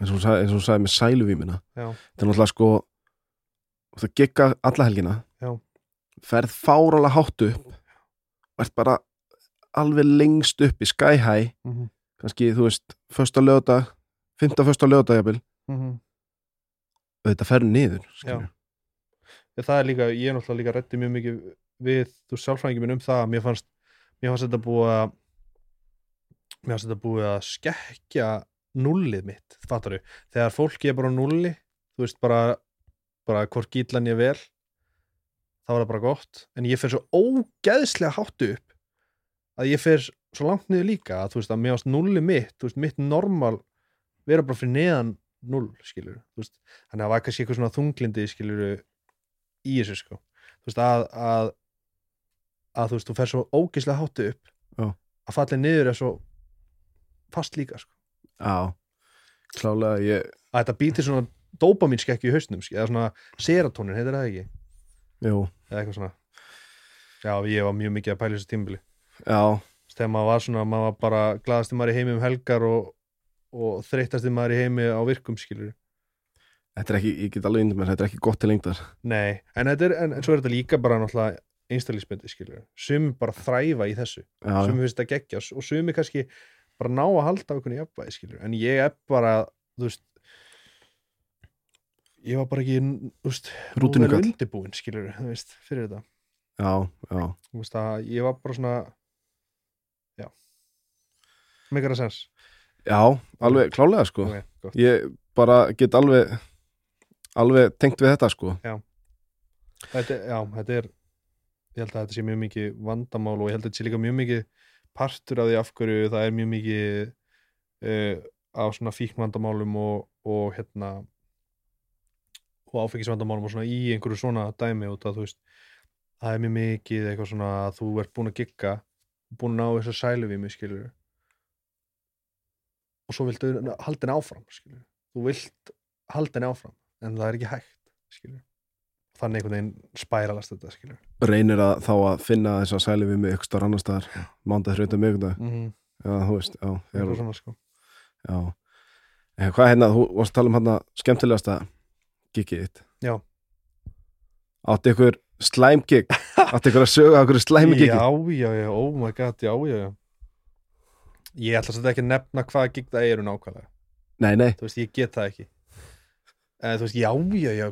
S1: eins og hún sagði, með sæluvímina
S2: já,
S1: þetta er náttúrulega sko það gigga alla helgina.
S2: Já.
S1: ferð fáralega hátt upp. Ert bara alveg lengst upp í sky high.
S2: Mm -hmm.
S1: kannski þú veist, fösta lögða fymta fösta lögða jafnvel.
S2: Mm
S1: og þetta ferð niður skilur.
S2: Það er líka, ég er náttúrulega líka reddi mjög mikið við, þú sálfræðingi minn um það mér fannst, mér fannst þetta búið að mér fannst þetta búið að skekkja nullið mitt, fattaru, þegar fólki er bara nulli, þú veist bara bara hvort gílan ég vel þá er það bara gott. En ég fer svo ógeðslega háttu upp að ég fer svo langt niður líka að þú veist að mér fannst nullið mitt þú veist, mitt normal vera bara fyrir neðan null, skilur veist, þannig að það var kannski eitthvað svona þunglindi skilur í þessu sko. Þú veist að að, að þú veist, þú fer svo ógeðslega háttu upp
S1: Já.
S2: að fallið niður er svo fast líka sko.
S1: Já, klálega ég
S2: að þetta býtir svona dópaminskekki í hausnum skilur, eða svona serotonin, heitir það ekki?
S1: Jú,
S2: eða eitthvað svona. Já, ég var mjög mikið að pæla þessu tímbili
S1: já,
S2: þegar maður var svona, maður var bara glaðasti maður í heimi um helgar og, og þreyttasti maður í heimi á virkum skilur
S1: þetta er ekki, ég get alveg índir mér, þetta er ekki gott til lengdar.
S2: Nei, en, þetta er, en, en svo er þetta líka bara náttúrulega einstaklismyndi, skilur sumi bara þræfa í þessu,
S1: Já,
S2: sumi finnst þetta geggja og sumi kannski bara ná að halda á einhvern jafnvægi, skilur, en ég er bara þú veist ég var bara ekki þú veist, nógu
S1: Rútínukall.
S2: vel undirbúin, skilur þú veist, fyrir þetta,
S1: já, já.
S2: Þú veist að ég var bara svona já. Megar að sens
S1: Já, alveg klálega sko.
S2: Okay.
S1: Ég bara get alveg alveg tengt við þetta sko.
S2: Þetta, er- já, þetta er ég held að þetta sé mjög mikið vandamál og ég held að þetta sé líka mjög mikið partur af því af hverju það er mjög mikið uh, á svona fíknvandamálum og, og hérna og áfengisvandamálum og svona í einhverju svona dæmi út að þú veist það er mjög mikið eitthvað svona að þú ert búin að gigga búin að ná þessu sæluvími skilur og svo viltu halda henni áfram skilur þú vilt halda henni áfram en það er ekki hægt skilur þannig einhvern veginn spæralast þetta skilur
S1: reynir að þá að finna þess að sæli við mig ykkur starf annar staðar, mándað þrjóta miðgunda
S2: mm -hmm.
S1: já, þú veist, já, þegar,
S2: svona sko.
S1: Já. En hvað hérna, þú varst að tala um hérna skemmtilegasta gigið þitt.
S2: Já.
S1: átti ykkur slæm gig átti ykkur að söga ykkur slæmi gigi
S2: já, já, já, oh my god, já, já, já. Ég ætla að þetta ekki að nefna hvaða gig það eru nákvæmlega.
S1: Nei, nei,
S2: þú veist, ég get það ekki en þú veist, já, já, já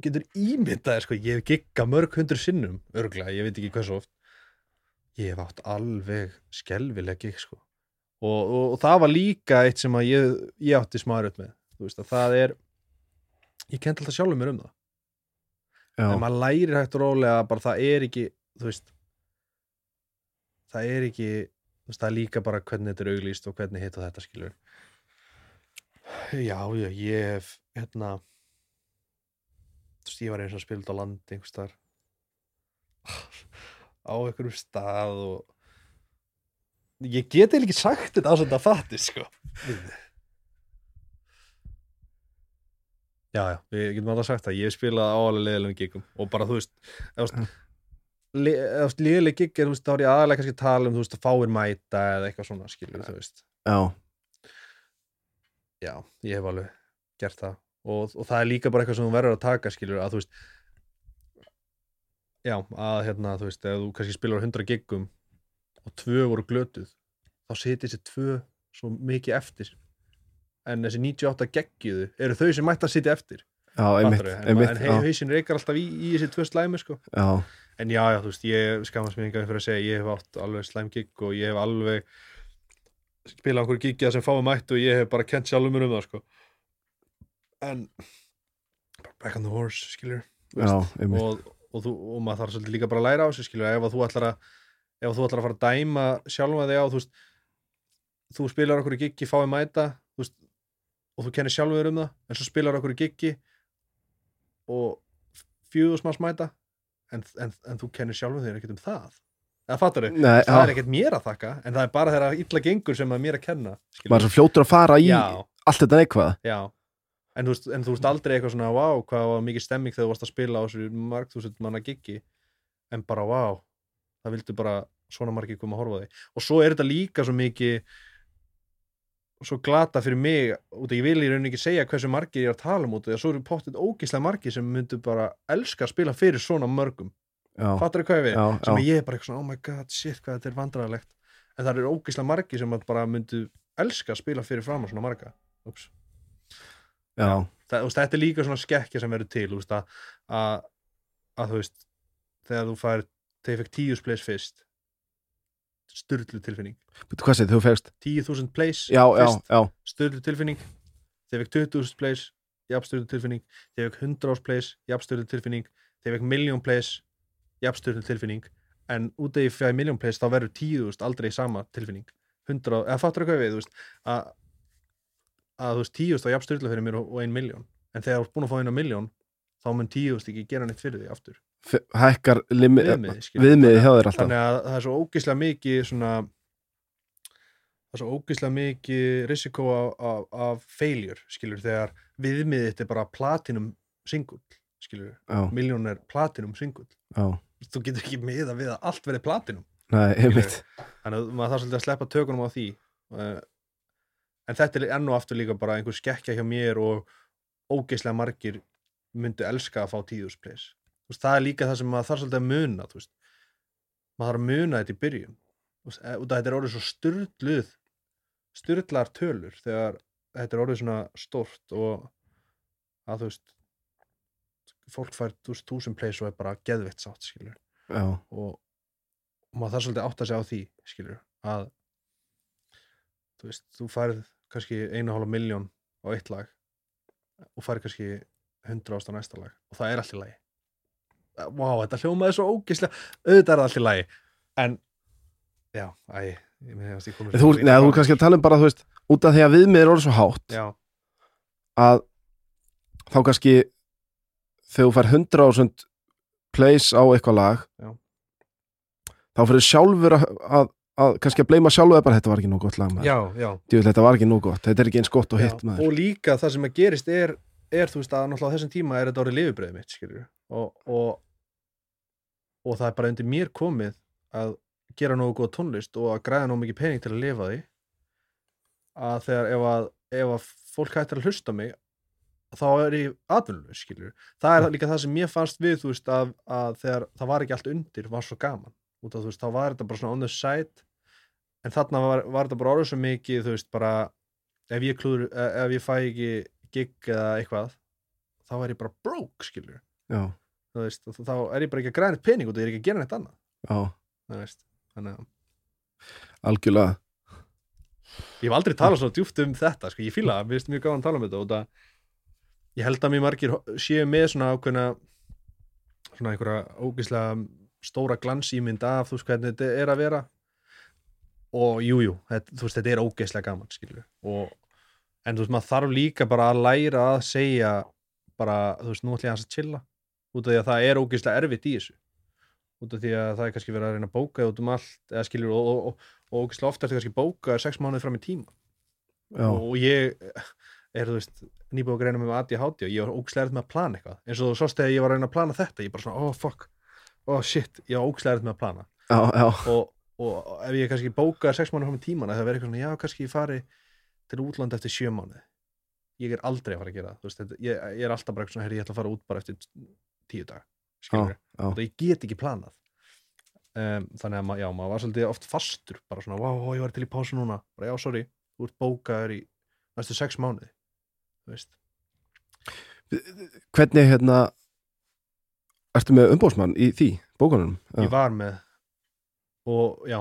S2: getur ímyndaði, sko, ég hef gigga mörg hundur sinnum, örglega, ég veit ekki hversu oft. Ég hef átt alveg skelvileg gig, sko. Og, og, og það var líka eitt sem að ég, ég átti smarut með, þú veist, að það er ég kent alltaf sjálfur mér um það.
S1: Já,
S2: en maður lærir hægt og rólega bara það er ekki þú veist það er ekki þú veist, það er líka bara hvernig þetta er auglýst og hvernig hitt og þetta skilur já, já, ég hef hérna þú veist, ég var eins og spild á landi einhvers þar á einhverjum stað og ég get eiginlega ekki sagt þetta á svona fatti sko. Já, já, við getum alltaf sagt það. Ég hef spilað á alveg leðilegum gigum og bara þú veist, leðileg gig er, þú veist, þá er ég aðalega kannski að tala um, þú veist, að fáir mæta eða eitthvað svona, skilur, þú veist.
S1: Já,
S2: já, ég hef alveg gert það og, og það er líka bara eitthvað sem þú verður að taka skilur að þú veist já, að hérna, þú veist ef þú kannski spilar á 100 giggum og tvö voru glötuð þá seti þessi tvö svo mikið eftir. En þessi 98 geggiðu eru þau sem mætti að sitja eftir.
S1: Já, einmitt, einmitt,
S2: en hei, hausin reykar alltaf í, í þessi tvö slæmi sko.
S1: já,
S2: en já, já, þú veist, ég skamast mér engan fyrir að segja, ég hef átt alveg slæm gig og ég hef alveg spilað okkur gigja sem fáum mætt og ég hef bara kent sjálfum mér um það sko. En back on the horse, skilur
S1: já, einmitt,
S2: og, og, þú, og maður þarf svolítið líka bara að læra á sig skilur, ef þú ætlar að ef þú ætlar að fara að dæma sjálfa þig á þú veist, þú spilar okkur í giggi fáið mæta, þú veist og þú kennir sjálfur um það, en svo spilar okkur í giggi og fjögur smás mæta en, en, en þú kennir sjálfur þig ekkert um það. Það er ekkert mér að þakka en það er bara þegar illa gengur sem að mér að kenna
S1: maður er svo fljótur að fara í
S2: já,
S1: allt þetta neikvað
S2: Já, en þú veist, en þú veist aldrei eitthvað svona vá, hvað var mikið stemming þegar þú varst að spila á þessu margþúsund manna giggi. En bara vá, það vildu bara svona margir koma að horfa þig. Og svo er þetta líka svo mikið svo glata fyrir mig út af ég vil í rauninni ekki segja hversu margir ég er að tala um því að svo eru pottit ógislega margir sem myndu bara elska að spila fyrir svona mörgum.
S1: Já,
S2: fattar hvað við?
S1: já,
S2: sem
S1: já,
S2: ég er bara eitthvað svona, oh my god, shit, hvað þetta er vandræðalegt. En það eru ógislega margir sem bara myndu elska að spila fyrir fram svona marga Ups
S1: já,
S2: það, veist, þetta er líka svona skekkja sem verður til veist, að, að, að þú veist þegar þú fær, þegar ég fekk 10 plays fyrst styrlu tilfinning.
S1: Segir þú fegst?
S2: 10.000 plays
S1: já,
S2: fyrst
S1: já,
S2: styrlu tilfinning. Þegar ég fekk 20.000 plays jafnstyrlu tilfinning. Þegar ég fekk 100 ás plays jafnstyrlu tilfinning. Þegar ég fekk miljón plays jafnstyrlu tilfinning. En út af ég fæði miljón plays þá verður 10.000 aldrei sama tilfinning. 100, eða fattur hvað við þú veist, að, að þú veist 10.000 á jafnstyrlu fyrir mér og, og 1 miljón en þegar þú ert búin að fá eina miljón þá mun 10.000 ekki gera neitt fyrir því aftur.
S1: Hækkar
S2: skilur.
S1: viðmiði hjá þér alltaf.
S2: Þannig að það er svo ógislega mikið svona það er svo ógislega mikið risiko af, af, af failure skilur þegar viðmiðið þetta er bara platinum single skilur, miljón er platinum single
S1: já,
S2: þú getur ekki miða við að allt verði platinum.
S1: Nei,
S2: þannig að maður þarf svolítið að sleppa tökunum á því. Eh, en þetta er enn og aftur líka bara einhver skekkja hjá mér og ógeislega margir myndu elska að fá tíðus plays. Þú veist, það er líka það sem maður þarf svolítið að muna maður þarf að muna þetta í byrjun. Veist, af þetta er orðið svo styrluð styrlar tölur þegar þetta er orðið svona stort og að þú veist fólk fær túsund plays og er bara geðvitt sátt skilur
S1: já,
S2: og, maður þarf svolítið að átta sig á því skilur, að þú veist, þú færð kannski einu hálfa miljón á eitt lag og færð kannski 100 ást á næsta lag og það er allt í lagi. Vá, þetta hljómaði svo ógislega auðvitað er það allt í lagi. En, já, æ
S1: þú, nei, þú kannski að tala um bara, þú veist út af því að viðmiði er orðið svo hátt
S2: já,
S1: að þá kannski þegar þú fær 100.000 plays á eitthvað lag
S2: Já.
S1: þá fyrir sjálfur að, að, að kannski að bleima sjálfur bara þetta var ekki nóg gott lag maður.
S2: já, já,
S1: Djöfull, þetta var ekki nóg gott, þetta er ekki eins gott og hitt maður.
S2: og líka það sem að gerist er, er þú veist að náttúrulega á þessum tíma er þetta orðið lifibröðið mitt skilur og, og, og það er bara undir mér komið að gera nógu góð tónlist og að græða nógu mikið pening til að lifa því að þegar ef að, ef að fólk hættir að hlusta mig þá er ég atvinnuleg skilur það er líka það sem mér fannst við þú veist að, að þegar það var ekki allt undir var svo gaman út af þú veist þá var þetta bara svona on the side. En þarna var, var þetta bara orðið svo mikið þú veist bara ef ég klúður, eh, ef ég fæ ekki gig eða eitthvað þá er ég bara broke skilur þú veist, þá er ég bara ekki að neitt pening og það er ekki að gera neitt annað. Þú veist, þannig að
S1: algjörlega.
S2: Ég hef aldrei talað svo djúpt um þetta sko, ég það, mér finnst mjög gáðan að tala um þetta og það, ég held að mér margir séu með svona ákveðna svona einhverja ógislega stóra glansýmynd af þú veist hvernig þetta er að vera. Og jújú, jú, þú veist þetta er ógislega gaman skilur og en þú veist maður þarf líka bara að læra að segja bara, þú veist, nú ætlum ég að chilla út af því að það er ógislega erfitt í þessu. Út af því að það er kannski verið að reyna að bóka út um allt eða skilur og, og, og, og ógislega ofta er þetta kannski bóka sex mánuði fram í tíma.
S1: Já,
S2: og ég er þú veist nýbúið að greina með ADHD og ég var ógislega erfitt með að plana eitthvað. Eins og þú sást þegar ég var að reyna að plana þetta ég bara svona, oh fuck, oh shit ég ógislega erfitt með að plana.
S1: Já, já,
S2: og, og ef ég kannski bóka sex mánuði fram í tíman það verður eitthvað svona, já kannski ég fari til útlanda eftir sjö mánuði. Ég er aldrei að fara að gera veist, þetta, ég, ég er alltaf bara eitthvað svona, herri, ég ætla að fara út bara eftir tíu dag skilur
S1: já.
S2: og ég get ekki planað. Um, þannig að ma já, maður var svolítið oft fastur bara svona, wow, ég var til í pásu núna. Bara já, sorry, þú ert bókaður í næstu sex mánuði. Þú veist,
S1: hvernig hérna ertu með umbóðsmann í því, bókanum? Já,
S2: ég var með og já,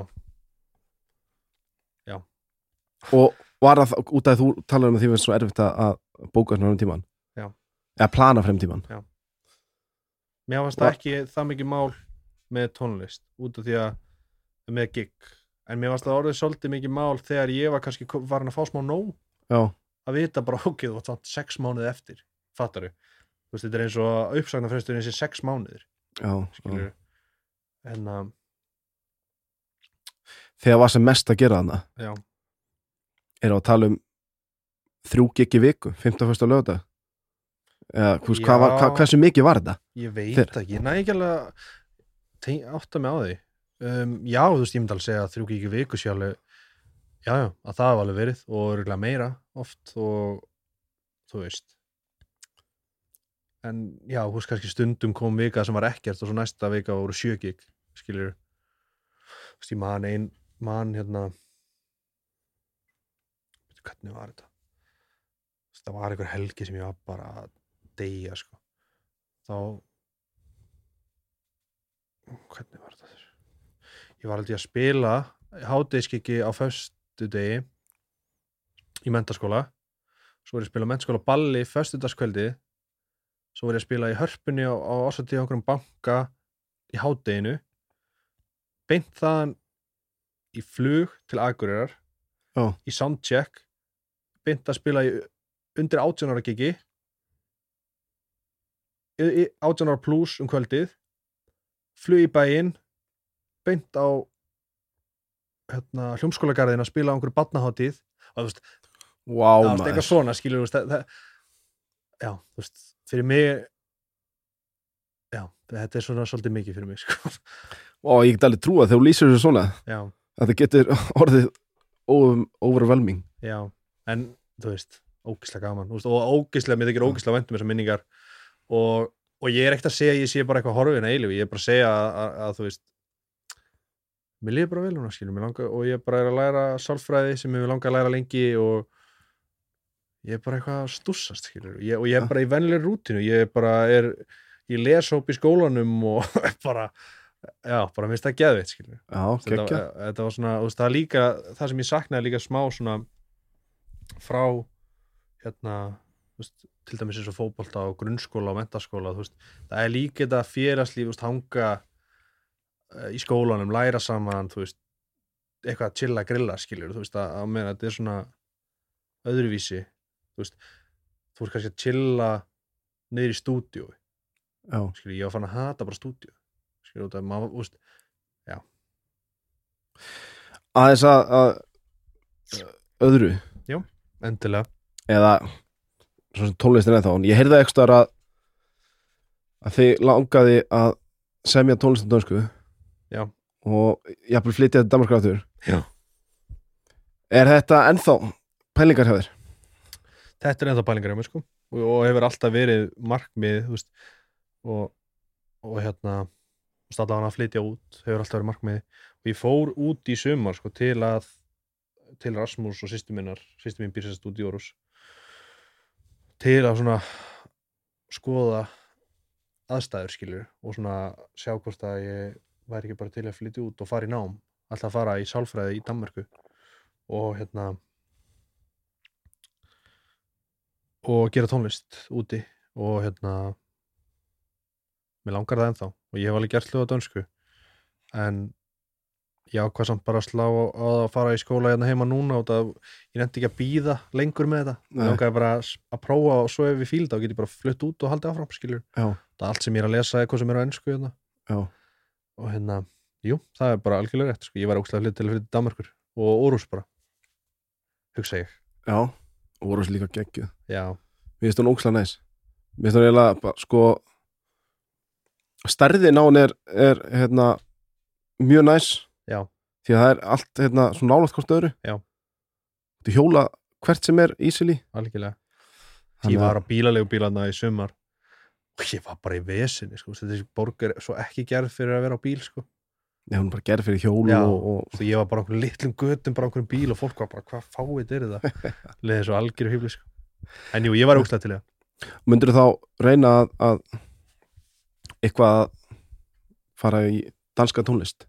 S1: og var það út af því þú talar um að því var svo erfitt að- að bóka svona um tíman
S2: Já.
S1: eða plana frem tíman
S2: mér varst
S1: Va-
S2: það ekki það mikið mál með tónlist út af því að með gig. En mér varst það orðið svolítið mikið mál þegar ég var kannski ko- farin að fá smá nóg
S1: já,
S2: að vita bara ok, þú vart samt sex mánuði eftir fattaru, þú veist, þetta er eins og uppsagnarfresturinn sé sex mánuðir
S1: já, já.
S2: en um,
S1: þegar var sem mest að gera þarna?
S2: Já,
S1: er að tala um þrjú gigi viku, 15. fyrsta lögða eða hvers, hvað var,
S2: Já.
S1: hvað, hversu mikið var þetta?
S2: Ég veit
S1: Þeir-
S2: ekki, ég næ ekki alveg að átta mig á því. Um, já, þú veist, ég myndi alveg segja að þrjú ekki viku sé alveg já, já, að það var alveg verið og örgulega meira oft og þú veist en já, veist, kannski stundum kom vika sem var ekkert og svo næsta vika voru sjögig skilur þú veist, ég man ein man hérna Veitu, hvernig var þetta? Þú veist, það var einhver helgi sem ég var bara að deyja sko. Þá hvernig var þetta? Þess ég var aldrei að spila háteiskiki á föstu degi í mentaskóla svo var ég að spila mentaskóla balli föstudagskvöldi svo var ég að spila í hörpunni á, á ásætti á okkur banka í hádeginu beint þaðan í flug til Akureyrar
S1: Já.
S2: í soundcheck beint að spila í undir 18 ára gigi 18 ára plus um kvöldið flug í bæinn beint á hérna, hljómskólagarðin að spila á einhverju batnaháttíð og þú veist,
S1: wow,
S2: það
S1: maður.
S2: eitthvað svona skilur þú veist, það, það, já, þú veist, fyrir mig já, þetta er svona svolítið mikið fyrir mig sko.
S1: og ég get alveg trúa þegar þú lýsir þessu svona.
S2: Já,
S1: þetta getur orðið over- overwhelming.
S2: Já, en þú veist, ógislega gaman. Veist, og ógislega, mér þykir ógislega vænt um þessar minningar. Og, og ég er ekkert að segja að ég sé bara eitthvað horfin að eilífi, ég er bara að segja að, að, að þú veist mér líður bara vel skilur. Mér langar, og ég bara er að læra sálfræði sem ég vil langa að læra lengi og ég er bara eitthvað að stússast skilur, ég, og ég er
S1: Ja.
S2: bara í vennileg rútinu, ég er bara er, ég les hóp í skólanum og bara, já, bara minnst það
S1: já,
S2: þetta, þetta var svona, veist, það líka það sem ég saknaði líka smá svona frá hérna, veist, til dæmis eins og fótbolta og grunnskóla og mentaskóla veist, það er líka þetta félagslíf hanga eh, í skólanum, læra saman eitthvað að chilla grilla skilur, þú veist, að, að meina, þetta er svona öðruvísi þú veist, þú veist kannski að chilla niður í stúdíu
S1: já,
S2: skilur, ég var fann að hata bara stúdíu skilur, út af, maður, þú veist,
S1: aðeins að, að öðru.
S2: Endilega.
S1: Eða svona sem tónlistin eða þá ég heyrði ekki stöðar að að þið langaði að semja tónlistin dönsku.
S2: Já.
S1: og jafnvel flytja þetta damarska áttur
S2: Já.
S1: er þetta ennþá pælingar þér?
S2: Þetta er ennþá pælingar hjá mér sko. Og, og hefur alltaf verið markmið veist, og, og hérna veist, allavega að flytja út hefur alltaf verið markmið og ég fór út í sumar sko til að til Rasmus og sýstu minnar sýstu mín býr sérst út í Órus til að svona skoða aðstæður skilur og svona sjá hvort að ég væri ekki bara til að flytja út og fara í nám alltaf að fara í sálfræði í Danmörku. Og hérna og gera tónlist úti og hérna mér langar það ennþá og ég hef alveg gert hljóða dönsku. En ég ákvað samt bara að slá að fara í skóla hérna heima núna og það, ég nefndi ekki að býða lengur með þetta. Ég langaði bara að, prófa og svo ef við fíl þá get ég bara flutt út og haldið áfram skilur
S1: Já,
S2: það er allt sem ég er að lesa eitthvað sem er á ennsku hérna.
S1: já,
S2: og hérna, jú, það er bara algjörlega rétt sko. ég var hlut til að fyrir Danmarkur og Órús bara hugsa ég,
S1: já og voru þessi líka geggjuð.
S2: Já,
S1: Mér finnst hún ókslega næs. Mér finnst hún eiginlega bara, sko stærðin á hún er, er hérna, mjög næs.
S2: Já,
S1: því að það er allt hérna, svona nálægt hvort öðru. Þú hjóla hvert sem er easily
S2: algjörlega.
S1: Þannig
S2: ég var á bílalegu bílarna í sumar. Og ég var bara í vesinni sko. þessi borg er svo ekki gerð fyrir að vera á bíl sko.
S1: Hún bara gerð fyrir hjólu
S2: Já.
S1: og, og
S2: Svo ég var bara einhverjum litlum götum bara einhverjum bíl og fólk var bara hvað fáið er það leðið svo algjöru hýfli sko. en jú, ég var ógstæð til það.
S1: Myndir þá reyna að, að eitthvað að fara í danska tónlist?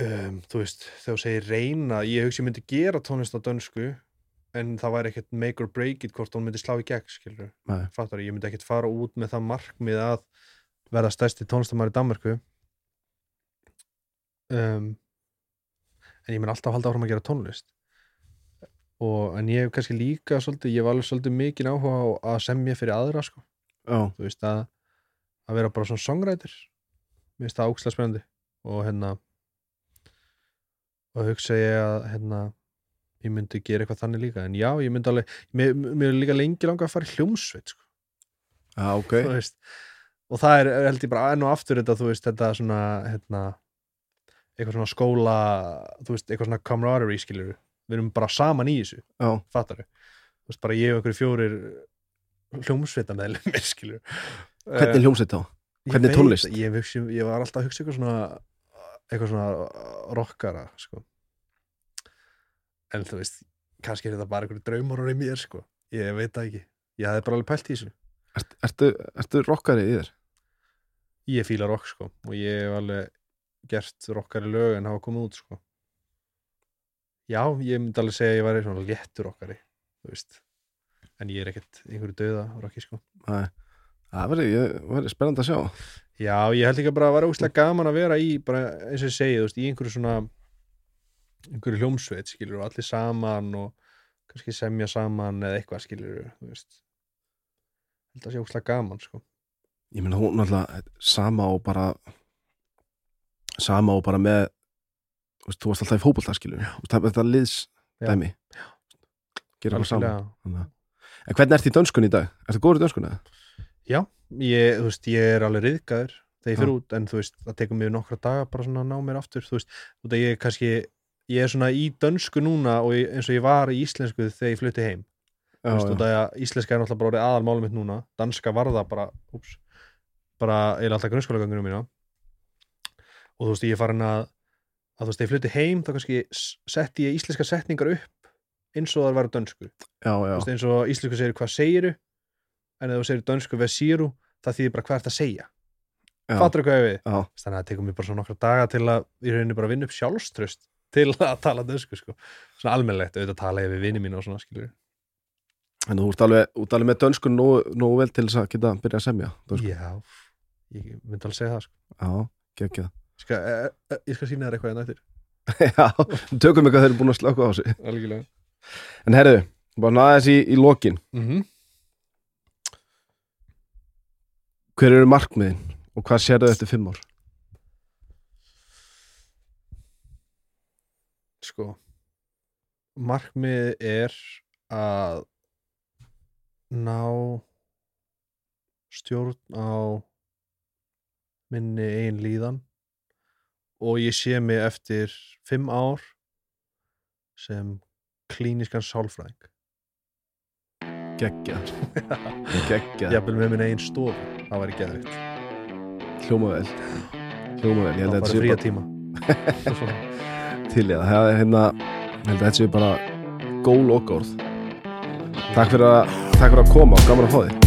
S2: Um, þú veist, þegar þú segir reyna ég hugsi myndi gera tónlist á dönsku en það væri ekkert make or break it hvort hún myndi slá í gegn, skilur fattar, ég myndi ekkert fara út með það markmið að verða stærsti tónlistamæri í Danmarku um, en ég mun alltaf halda áfram að gera tónlist. Og en ég hef kannski líka svolítið, ég var alveg svolítið mikið áhuga á að semja fyrir aðra sko,
S1: Já,
S2: þú veist að að vera bara svona songwriter. Mér finnst það ókslega spennandi. Og hérna og hugsa ég að hérna ég myndi gera eitthvað þannig líka. En já, ég myndi alveg, mér, mér er líka lengi langa að fara í hljómsveit sko.
S1: Já ok.
S2: Þú veist og það er, held ég bara enn og aftur þetta, þú veist, þetta svona hérna, eitthvað svona skóla þú veist, eitthvað svona camaraderie skilur við erum bara saman í þessu,
S1: Já,
S2: fattar þú veist, bara ég og einhverju fjórir hljómsveita með skilur
S1: hvernig hljómsveit þá?
S2: Ég
S1: hvernig tónlist?
S2: það, ég, hugsi, ég var alltaf að hugsa eitthvað svona eitthvað svona rockara sko. en þú veist kannski er þetta bara einhverju draumar í mér sko. ég veit það ekki ég hefði bara alveg pælt í þessu
S1: Ert, ertu, ertu rockari í þér?
S2: ég fíla rock sko og ég hef alveg gert rockari lög en hafa komið út sko. Já, ég myndi alveg segja að ég væri svona léttur veist. En ég er ekkert einhverju döða rocki sko.
S1: Það verður spennandi að sjá.
S2: Já, ég held ekki bara að vera úslega gaman að vera í bara eins og ég segi, þú veist, í einhverju svona einhverju hljómsveit skilur og allir saman og kannski semja saman eða eitthvað skilur þú veist. Held að sé úslega gaman sko.
S1: Ég meina hún náttúrulega sama og bara sama og bara með þú veist, þú varst alltaf í Þú veist, það er þetta liðs dæmi. Gera eitthvað saman. En hvernig ert í dönskun í dag? Ertu góður í dönskunni?
S2: Já, ég, þú veist, ég er alveg riðgæður þegar ég fyrir út, en þú veist, það tekur mig nokkra daga bara svona að ná mér aftur, þú veist, út að ég er kannski, ég er svona í dönsku núna og ég, eins og ég var í íslensku þegar ég flutti heim,
S1: Já,
S2: þú veist, út að íslenska er náttúrulega bara aðalmálum mitt núna, danska var það bara, úps, bara eða alltaf grunnskólagangunum mína og þú veist, ég er farin að, að þú veist, ég flutti heim, þá kannski setti ég íslenska setningar upp eins og það var dönsku,
S1: já,
S2: þú
S1: já,
S2: veist, eins og íslensku segir hvað segiru, en ef þú segir dönsku veð síru, það þýðir bara hvað er það að segja? Fattur hvað ég við? Þannig að það tekur mér bara svona nokkra daga til að í rauninni bara vinna upp sjálfströst til að tala dönsku sko. Svona almennlegt, auðvitað tala ég við vini mín og svona skilur
S1: En þú ert alveg, út alveg með dönskun nógu, vel til þess að geta að byrja að semja dönsku.
S2: já, ég myndi alveg segja það sko.
S1: Já, geggja
S2: ég skal, e, e, ég skal sína þér eitthvað hérna eftir.
S1: Já, tökum eitthvað þeir eru búin að slöka á þessu.
S2: Algjörlega.
S1: En herðu, bara naða þessi í, í lokin.
S2: Mm -hmm.
S1: Hver eru markmiðin og hvað sérðu eftir fimm ár?
S2: sko markmið er að ná stjórn á minni ein líðan og ég sé mig eftir fimm ár sem klíniskan sálfræðing.
S1: Geggja. Geggja,
S2: jafnvel með minni ein stofu það væri geðvitt
S1: hljóma vel. Hljóma vel, ég held að
S2: það
S1: sé
S2: fría tíma.
S1: Til í það. Er hérna, ég held að þetta sé bara góð lokórð Takk fyrir að, takk fyrir að koma. Og gaman að fá þig